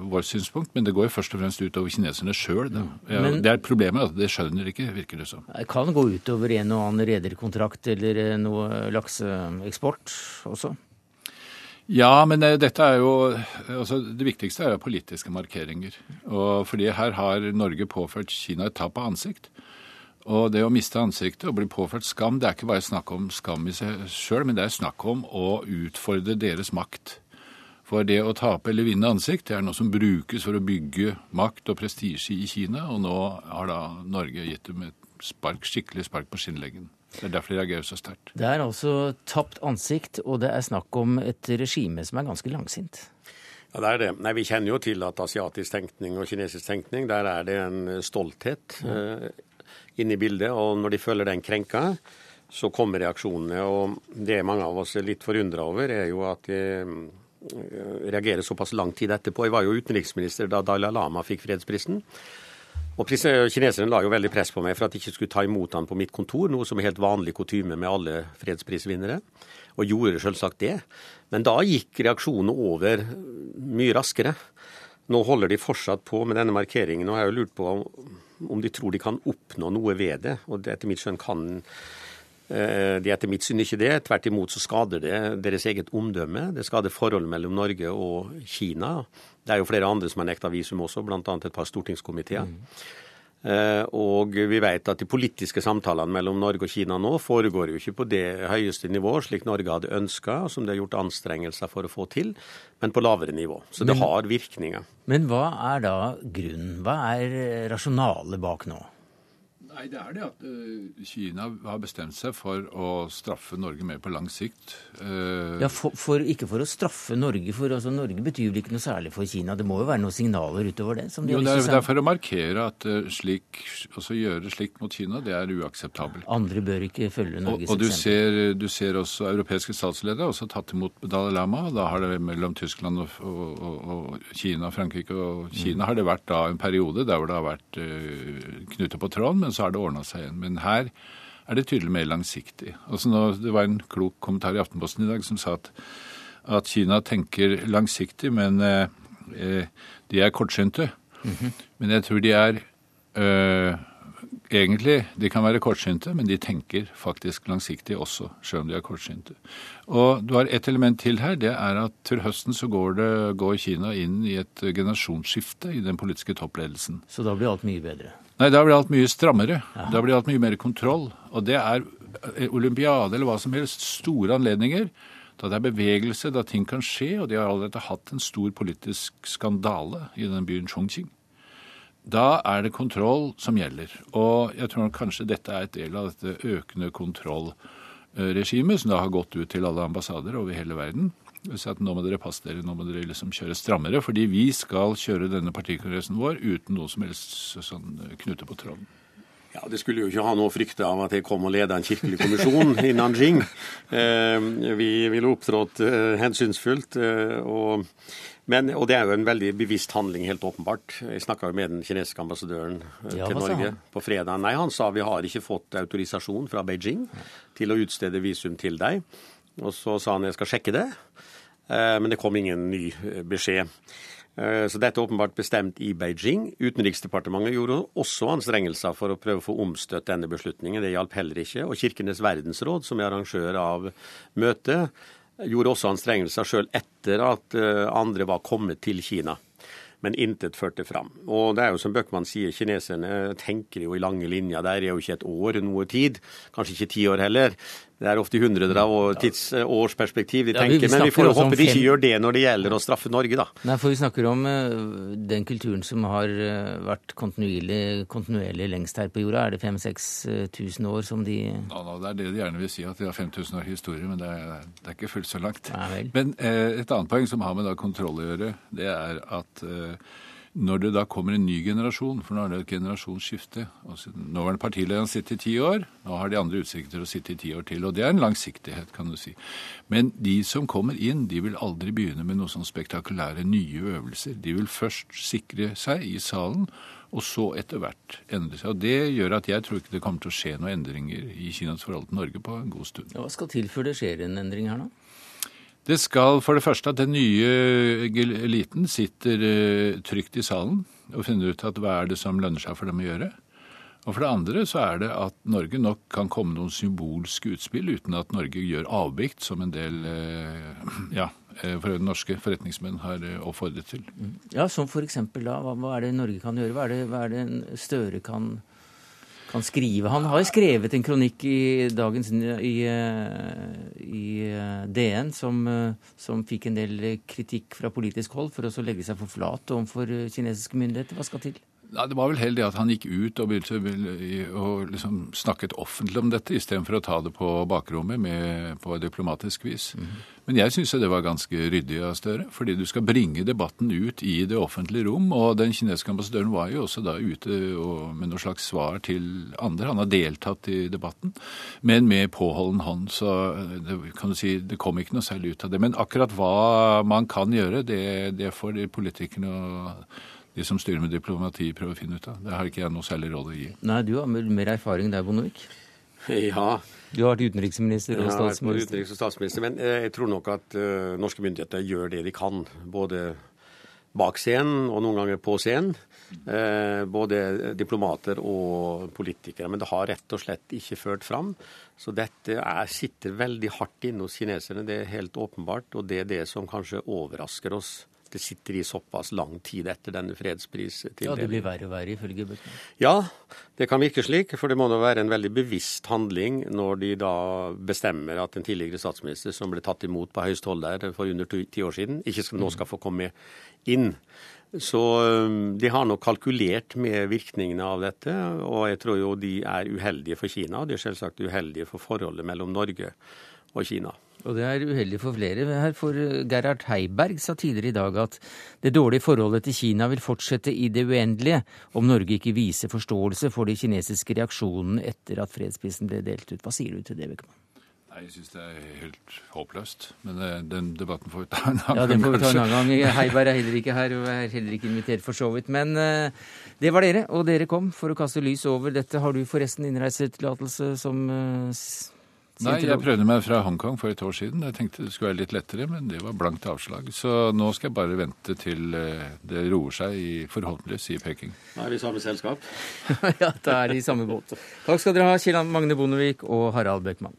vårt synspunkt. Men det går jo først og fremst utover kineserne sjøl. Ja, det er problemet at det skjønner ikke, virker det som. Det kan gå utover en og annen rederkontrakt eller eh, noe lakseeksport også? Ja, men eh, dette er jo altså Det viktigste er jo politiske markeringer. Og fordi her har Norge påført Kina et tap av ansikt. Og det å miste ansiktet og bli påført skam, det er ikke bare snakk om skam i seg sjøl, men det er snakk om å utfordre deres makt. For det å tape eller vinne ansikt det er noe som brukes for å bygge makt og prestisje i Kina, og nå har da Norge gitt dem et spark, skikkelig spark på skinnleggen. Det er derfor de reagerer så sterkt. Det er altså tapt ansikt, og det er snakk om et regime som er ganske langsint. Ja, det er det. Nei, Vi kjenner jo til at asiatisk tenkning og kinesisk tenkning, der er det en stolthet mm. uh, inne i bildet. Og når de føler den krenka, så kommer reaksjonene. Og det mange av oss er litt forundra over, er jo at de uh, reagerer såpass lang tid etterpå. Jeg var jo utenriksminister da Dalai Lama fikk fredsprisen. Og Kineserne la jo veldig press på meg for at jeg ikke skulle ta imot han på mitt kontor, noe som er helt vanlig kutyme med alle fredsprisvinnere. og gjorde selvsagt det. Men da gikk reaksjonene over mye raskere. Nå holder de fortsatt på med denne markeringen, og jeg har jo lurt på om de tror de kan oppnå noe ved det. Og det, etter mitt skjønn kan eh, er etter mitt syn ikke det. Tvert imot så skader det deres eget omdømme. Det skader forholdet mellom Norge og Kina. Det er jo flere andre som har nekta visum også, bl.a. et par stortingskomiteer. Mm. Eh, og vi vet at de politiske samtalene mellom Norge og Kina nå foregår jo ikke på det høyeste nivå, slik Norge hadde ønska, som det er gjort anstrengelser for å få til, men på lavere nivå. Så det men, har virkninger. Men hva er da grunnen? Hva er rasjonalet bak nå? Nei, det er det at uh, Kina har bestemt seg for å straffe Norge mer på lang sikt. Uh, ja, for, for, Ikke for å straffe Norge, for altså, Norge betyr vel ikke noe særlig for Kina? Det må jo være noen signaler utover det? de jo, det er, det er for å markere at uh, slik, altså, gjøre slikt mot Kina, det er uakseptabelt. Andre bør ikke følge Norges og, og du ser, du ser, også europeiske statsledere har også tatt imot Dalai Lama. Da har det mellom Tyskland og, og, og Kina, Frankrike og Kina mm. har det vært da en periode der hvor det har vært knuter på tråden. men så har det ordna seg igjen. Men her er det tydelig mer langsiktig. Også nå, det var en klok kommentar i Aftenposten i dag som sa at, at Kina tenker langsiktig, men eh, eh de er kortsynte. Mm -hmm. Men jeg tror de er eh, egentlig De kan være kortsynte, men de tenker faktisk langsiktig også, selv om de er kortsynte. Og du har et element til her. Det er at til høsten så går, det, går Kina inn i et generasjonsskifte i den politiske toppledelsen. Så da blir alt mye bedre? Nei, da blir alt mye strammere. Ja. Da blir alt mye mer kontroll. Og det er eh, olympiade eller hva som helst, store anledninger. Da det er bevegelse, da ting kan skje. Og de har allerede hatt en stor politisk skandale i den byen Chongqing. Da er det kontroll som gjelder. Og jeg tror kanskje dette er et del av dette økende kontrollregimet som da har gått ut til alle ambassader over hele verden si at nå må dere passe dere, nå må dere liksom kjøre strammere. Fordi vi skal kjøre denne partikongressen vår uten noe som helst sånn knute på tråden. Ja, Det skulle jo ikke ha noe frykte av at jeg kom og leda en kirkelig kommisjon i Nanjing. Eh, vi ville opptrådt eh, hensynsfullt. Eh, og, men, og det er jo en veldig bevisst handling, helt åpenbart. Jeg snakka med den kinesiske ambassadøren eh, ja, til Norge på fredag. Nei, han sa vi har ikke fått autorisasjon fra Beijing til å utstede visum til deg. Og så sa han jeg skal sjekke det. Eh, men det kom ingen ny eh, beskjed. Eh, så dette er åpenbart bestemt i Beijing. Utenriksdepartementet gjorde også anstrengelser for å prøve å få omstøtt denne beslutningen. Det hjalp heller ikke. Og Kirkenes verdensråd, som er arrangør av møtet, gjorde også anstrengelser sjøl etter at andre var kommet til Kina. Men intet førte fram. Og det er jo som Bøckmann sier, kineserne tenker jo i lange linjer. Der er jo ikke et år noe tid. Kanskje ikke ti år heller. Det er ofte i hundreder av tidsårsperspektiv de tenker. Ja, vi, vi men vi får håpe de ikke gjør det når det gjelder å straffe Norge, da. Nei, for vi snakker om uh, den kulturen som har uh, vært kontinuerlig, kontinuerlig, lengst her på jorda. Er det 5000-6000 år som de ja, no, Det er det de gjerne vil si, at de har 5000 år historie, men det er, det er ikke fullt så langt. Nei, men uh, et annet poeng som har med da kontroll å gjøre, det er at når det da kommer en ny generasjon, for nå er det et generasjonsskifte altså, Nåværende partileder har sittet i ti år, nå har de andre utsikter til å sitte i ti år til. Og det er en langsiktighet, kan du si. Men de som kommer inn, de vil aldri begynne med noe sånn spektakulære nye øvelser. De vil først sikre seg i salen, og så etter hvert endre seg. Og Det gjør at jeg tror ikke det kommer til å skje noen endringer i Kinas forhold til Norge på en god stund. Hva skal til før det skjer en endring her, da? Det skal for det første at den nye eliten sitter eh, trygt i salen og finner ut at hva er det som lønner seg for dem å gjøre. Og for det andre så er det at Norge nok kan komme noen symbolske utspill uten at Norge gjør avvikt, som en del eh, ja, eh, for norske forretningsmenn har oppfordret til. Ja, Som f.eks. da? Hva er det Norge kan gjøre? Hva er det, hva er det Støre kan gjøre? Kan skrive. Han har jo skrevet en kronikk i dagens i, i eh, DN som, eh, som, fikk en del kritikk fra politisk hold for å legge seg for flat overfor eh, kinesiske myndigheter. Hva skal til? Ja, det var vel heller det at han gikk ut og begynte å liksom snakket offentlig om dette, istedenfor å ta det på bakrommet med, på diplomatisk vis. Mm. Men jeg syns det var ganske ryddig av Støre, fordi du skal bringe debatten ut i det offentlige rom. Og den kinesiske ambassadøren var jo også da ute med noe slags svar til andre. Han har deltatt i debatten, men med påholden hånd. Så det, kan du si, det kom ikke noe særlig ut av det. Men akkurat hva man kan gjøre, det, det får politikerne og de som styrer med diplomati, prøver å finne ut av. Det har ikke jeg noe særlig råd å gi. Nei, du har mer erfaring der, Bondevik? Ja. Du har vært utenriksminister og statsminister. Ja, utenriks- og statsminister. Men eh, jeg tror nok at uh, norske myndigheter gjør det de kan. Både bak scenen og noen ganger på scenen. Eh, både diplomater og politikere. Men det har rett og slett ikke ført fram. Så dette er, sitter veldig hardt inne hos kineserne, det er helt åpenbart. Og det er det som kanskje overrasker oss det sitter i såpass lang tid etter denne fredspristildelingen. Ja, det blir verre og verre, ifølge Bøckmann. Ja, det kan virke slik. For det må nå være en veldig bevisst handling når de da bestemmer at en tidligere statsminister som ble tatt imot på høyst hold der for under ti år siden, ikke skal, nå skal få komme inn. Så de har nok kalkulert med virkningene av dette, og jeg tror jo de er uheldige for Kina. Og de er selvsagt uheldige for forholdet mellom Norge og Kina. Og det er uheldig for flere. Her for Gerhard Heiberg sa tidligere i dag at det dårlige forholdet til Kina vil fortsette i det uendelige om Norge ikke viser forståelse for de kinesiske reaksjonene etter at fredsprisen ble delt ut. Hva sier du til det, Beckmann? Nei, Jeg syns det er helt håpløst. Men den debatten får vi ta en annen gang. Ja, den får vi ta en annen gang. Heiberg er heller ikke her og er heller ikke invitert for så vidt. Men uh, det var dere, og dere kom for å kaste lys over dette. Har du forresten innreisetillatelse som Nei, jeg prøvde meg fra Hongkong for et år siden. Jeg tenkte det skulle være litt lettere, men det var blankt avslag. Så nå skal jeg bare vente til det roer seg, i, forhåpentligvis, i Peking. Da er vi i samme selskap. ja, da er de i samme båt. Takk skal dere ha, Kjell Magne Bondevik og Harald Bøckmann.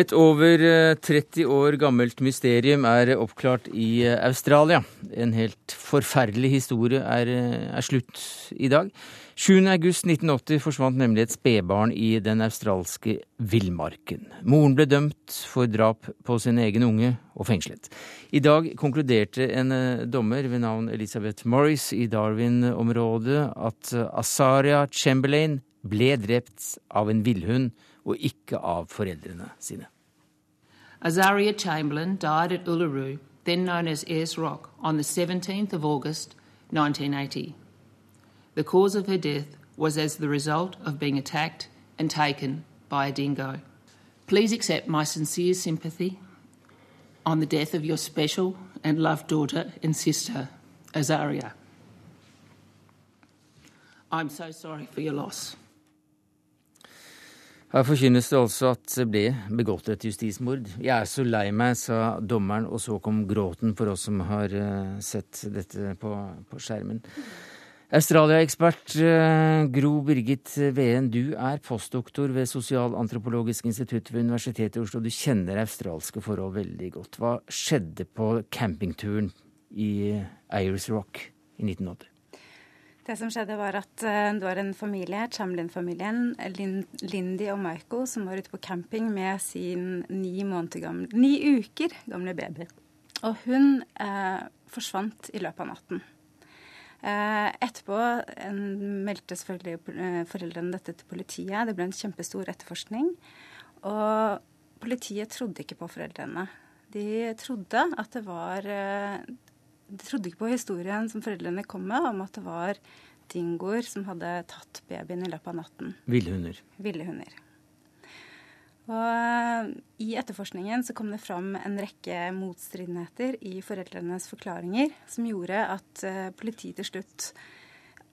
Et over 30 år gammelt mysterium er oppklart i Australia. En helt forferdelig historie er, er slutt i dag. 7.8.1980 forsvant nemlig et spedbarn i den australske villmarken. Moren ble dømt for drap på sin egen unge og fengslet. I dag konkluderte en dommer ved navn Elizabeth Morris i Darwin-området at Asaria Chamberlain ble drept av en villhund og ikke av foreldrene sine. Azaria Chamberlain died at Uluru, then known as Ayers Rock, on the 17th of August 1980. The cause of her death was as the result of being attacked and taken by a dingo. Please accept my sincere sympathy on the death of your special and loved daughter and sister, Azaria. I'm so sorry for your loss. Her forkynnes det altså at det ble begått et justismord. Jeg er så lei meg, sa dommeren, og så kom gråten for oss som har sett dette på, på skjermen. Australia-ekspert Gro Birgit Veen, du er postdoktor ved Sosialantropologisk institutt ved Universitetet i Oslo. Du kjenner australske forhold veldig godt. Hva skjedde på campingturen i Ayers Rock i 1980? Det som skjedde var at det var en familie, Chamlin-familien, Lindy og Michael, som var ute på camping med sin ni, gamle, ni uker gamle baby. Og hun eh, forsvant i løpet av natten. Eh, etterpå en, meldte selvfølgelig foreldrene dette til politiet. Det ble en kjempestor etterforskning. Og politiet trodde ikke på foreldrene. De trodde at det var De trodde ikke på historien som foreldrene kom med, om at det var dingoer som hadde tatt babyen i løpet av natten. Villhunder. Ville hunder. Og I etterforskningen så kom det fram en rekke motstridenheter i foreldrenes forklaringer som gjorde at uh, politiet til slutt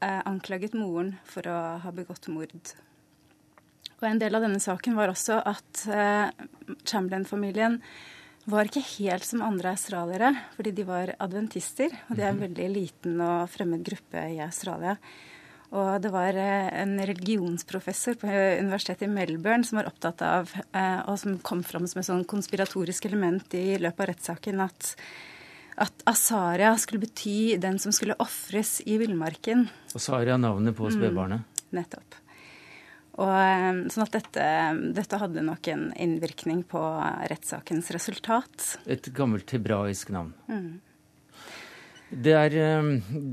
uh, anklaget moren for å ha begått mord. Og En del av denne saken var også at Chamberlain-familien var ikke helt som andre australiere, fordi de var adventister. Og det er en veldig liten og fremmed gruppe i Australia. Og det var en religionsprofessor på universitetet i Melbourne som var opptatt av, og som kom fram som et sånn konspiratorisk element i løpet av rettssaken, at, at Asaria skulle bety den som skulle ofres i villmarken. Asaria er navnet på spedbarnet? Mm, nettopp. Og, sånn at dette, dette, hadde nok en innvirkning på rettssakens resultat. Et gammelt hebraisk navn. Mm. Det, er,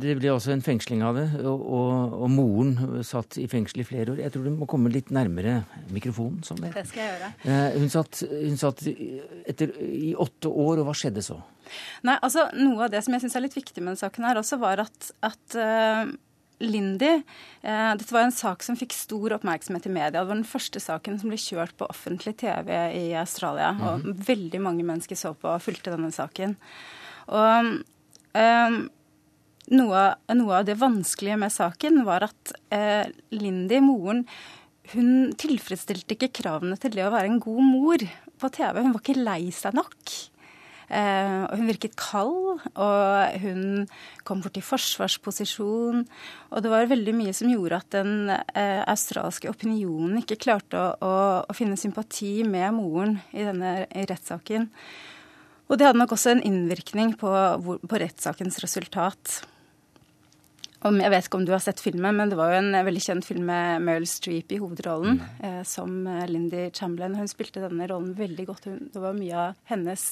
det ble også en fengsling av det, og, og, og, moren satt i fengsel i flere år. Jeg tror du må komme litt nærmere mikrofonen. som Det Det skal jeg gjøre. Hun satt, hun satt etter, i åtte år, og hva skjedde så? Nei, altså Noe av det som jeg syns er litt viktig med denne saken, her også var at, at uh, Lindy eh, Dette var en sak som fikk stor oppmerksomhet i media. Det var den første saken som ble kjørt på offentlig TV i Australia. Mm -hmm. Og veldig mange mennesker så på og fulgte denne saken. Og um, noe, noe, av det vanskelige med saken var at eh, Lindy, moren, hun tilfredsstilte ikke kravene til det å være en god mor på TV. Hun var ikke lei seg nok. Eh, hun virket kald, og hun kom bort i forsvarsposisjon. Og det var veldig mye som gjorde at den eh, australske opinionen ikke klarte å, å, å, finne sympati med moren i denne rettssaken. Og det hadde nok også en innvirkning på, på rettssakens resultat. Og jeg vet ikke om du har sett filmen, men det var jo en veldig kjent film med Meryl Streep i hovedrollen mm. eh, som eh, Lindy Chamberlain. Hun spilte denne rollen veldig godt. Hun, det var mye av hennes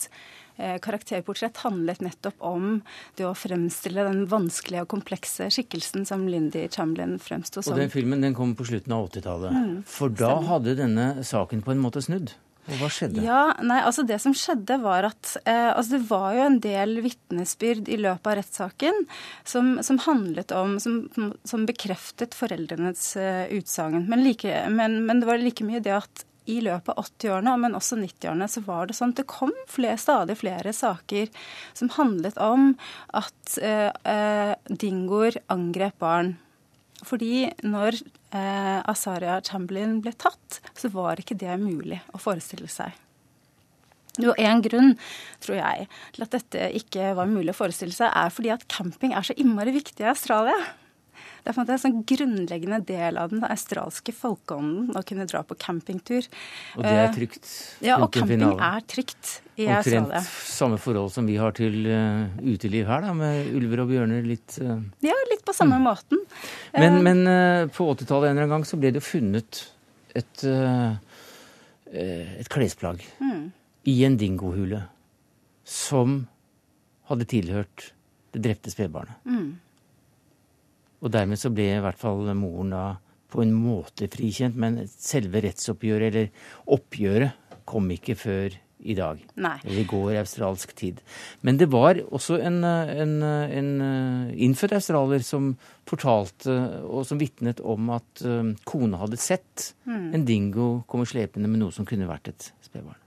eh, karakterportrett handlet nettopp om det å fremstille den vanskelige og komplekse skikkelsen som Lindy Chamberlain fremsto som. Og den filmen den kom på slutten av 80-tallet. Mm, For da hadde denne saken på en måte snudd? Og hva skjedde? Ja, nei, altså Det som skjedde, var at eh, altså det var jo en del vitnesbyrd i løpet av rettssaken som, som, handlet om Som, som bekreftet foreldrenes eh, utsagn. Men, like, men, men, det var like mye det at i løpet av 80-årene, men også 90-årene, så var det sånn at det kom flere, stadig flere saker som handlet om at eh, uh, dingoer angrep barn. Fordi når eh, Azaria Chamberlain ble tatt, så var ikke det mulig å forestille seg. Og En grunn tror jeg, til at dette ikke var mulig å forestille seg, er fordi at camping er så innmari viktig i Australia. Det er en sånn grunnleggende del av den australske folkeånden å kunne dra på campingtur. Og det er eh, trygt? Ja, og camping er trygt i Australia. Omtrent samme forhold som vi har til uh, uteliv her, da, med ulver og bjørner litt uh... Ja, litt på samme mm. måten. Men, men på 80-tallet en eller annen gang så ble det funnet et, et klesplagg mm. i en dingohule som hadde tilhørt det drepte spedbarnet. Mm. Og dermed så ble i hvert fall moren da på en måte frikjent, men selve rettsoppgjøret, eller oppgjøret, kom ikke før i dag. Nei. Eller i går australsk tid. Men det var også en, en, en innfødt australier som fortalte og som vitnet om at um, kona hadde sett mm. en dingo komme slepende med noe som kunne vært et spedbarn.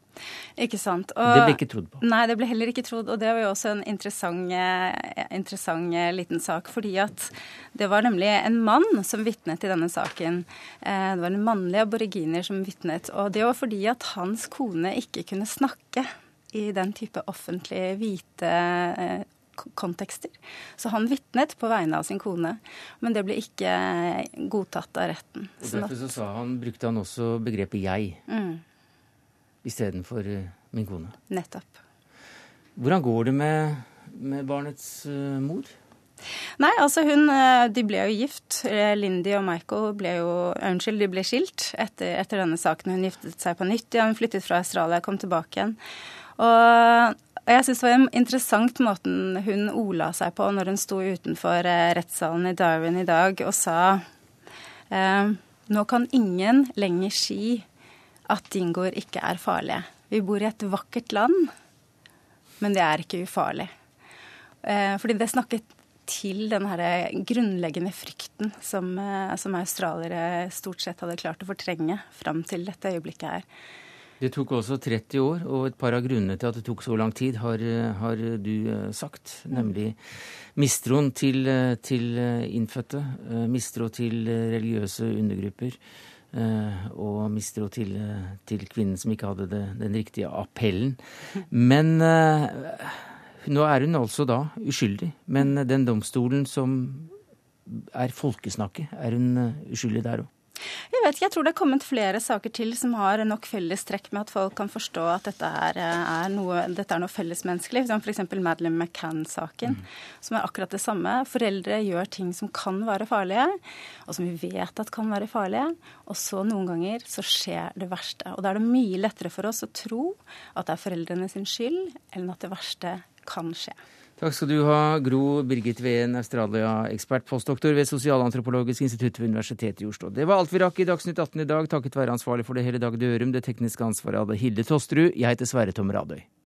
Ikke sant. Og, det ble ikke trodd på. Nei, det ble heller ikke trodd. Og det var jo også en interessant, eh, interessant eh, liten sak. Fordi at det var nemlig en mann som vitnet i denne saken. Eh, det var en mannlig aboriginer som vitnet. Og det var fordi at hans kone ikke kunne snakke i den type offentlige hvite kontekster. Så han vitnet på vegne av sin kone, men det ble ikke godtatt av retten. Og Derfor så sa han, brukte han også begrepet 'jeg'. Mm istedenfor eh, min kone. Nettopp. Hvordan går det med, med barnets uh, mor? Nei, altså hun eh, De ble jo gift. Lindy og Michael ble jo Unnskyld, de ble skilt etter, etter, denne saken. Hun giftet seg på nytt igjen, flyttet fra Australia, kom tilbake igjen. Og jeg syns det var interessant måten hun ola seg på når hun sto utenfor rettssalen i Darwin i dag og sa eh, Nå kan ingen lenger si at dingoer ikke er farlige. Vi bor i et vakkert land, men det er ikke ufarlig. Eh, fordi det snakket til den her grunnleggende frykten som, eh, som australiere stort sett hadde klart å fortrenge fram til dette øyeblikket her. Det tok også 30 år, og et par av grunnene til at det tok så lang tid, har, har du eh, sagt. Nemlig mistroen til, til innfødte, mistro til religiøse undergrupper. Eh, og mistro til, til, kvinnen som ikke hadde det, den riktige appellen. Men eh, nå er hun altså da uskyldig. Men den domstolen som er folkesnakket, er hun eh, uskyldig der òg? Jeg vet ikke, jeg tror det er kommet flere saker til som har nok fellestrekk med at folk kan forstå at dette er, er noe, dette er noe fellesmenneskelig. Som f.eks. Madeleine McCann-saken, mm. som er akkurat det samme. Foreldre gjør ting som kan være farlige, og som vi vet at kan være farlige. Og så noen ganger så skjer det verste. Og da er det mye lettere for oss å tro at det er foreldrene sin skyld, enn at det verste kan skje. Takk skal du ha, Gro Birgit Ween, Australia-ekspert, postdoktor ved Sosialantropologisk institutt ved Universitetet i Oslo. Det var alt vi rakk i Dagsnytt 18 i dag, takket være ansvarlig for det hele Dag Dørum. Det tekniske ansvaret hadde Hilde Tosterud. Jeg heter Sverre Tom Radøy.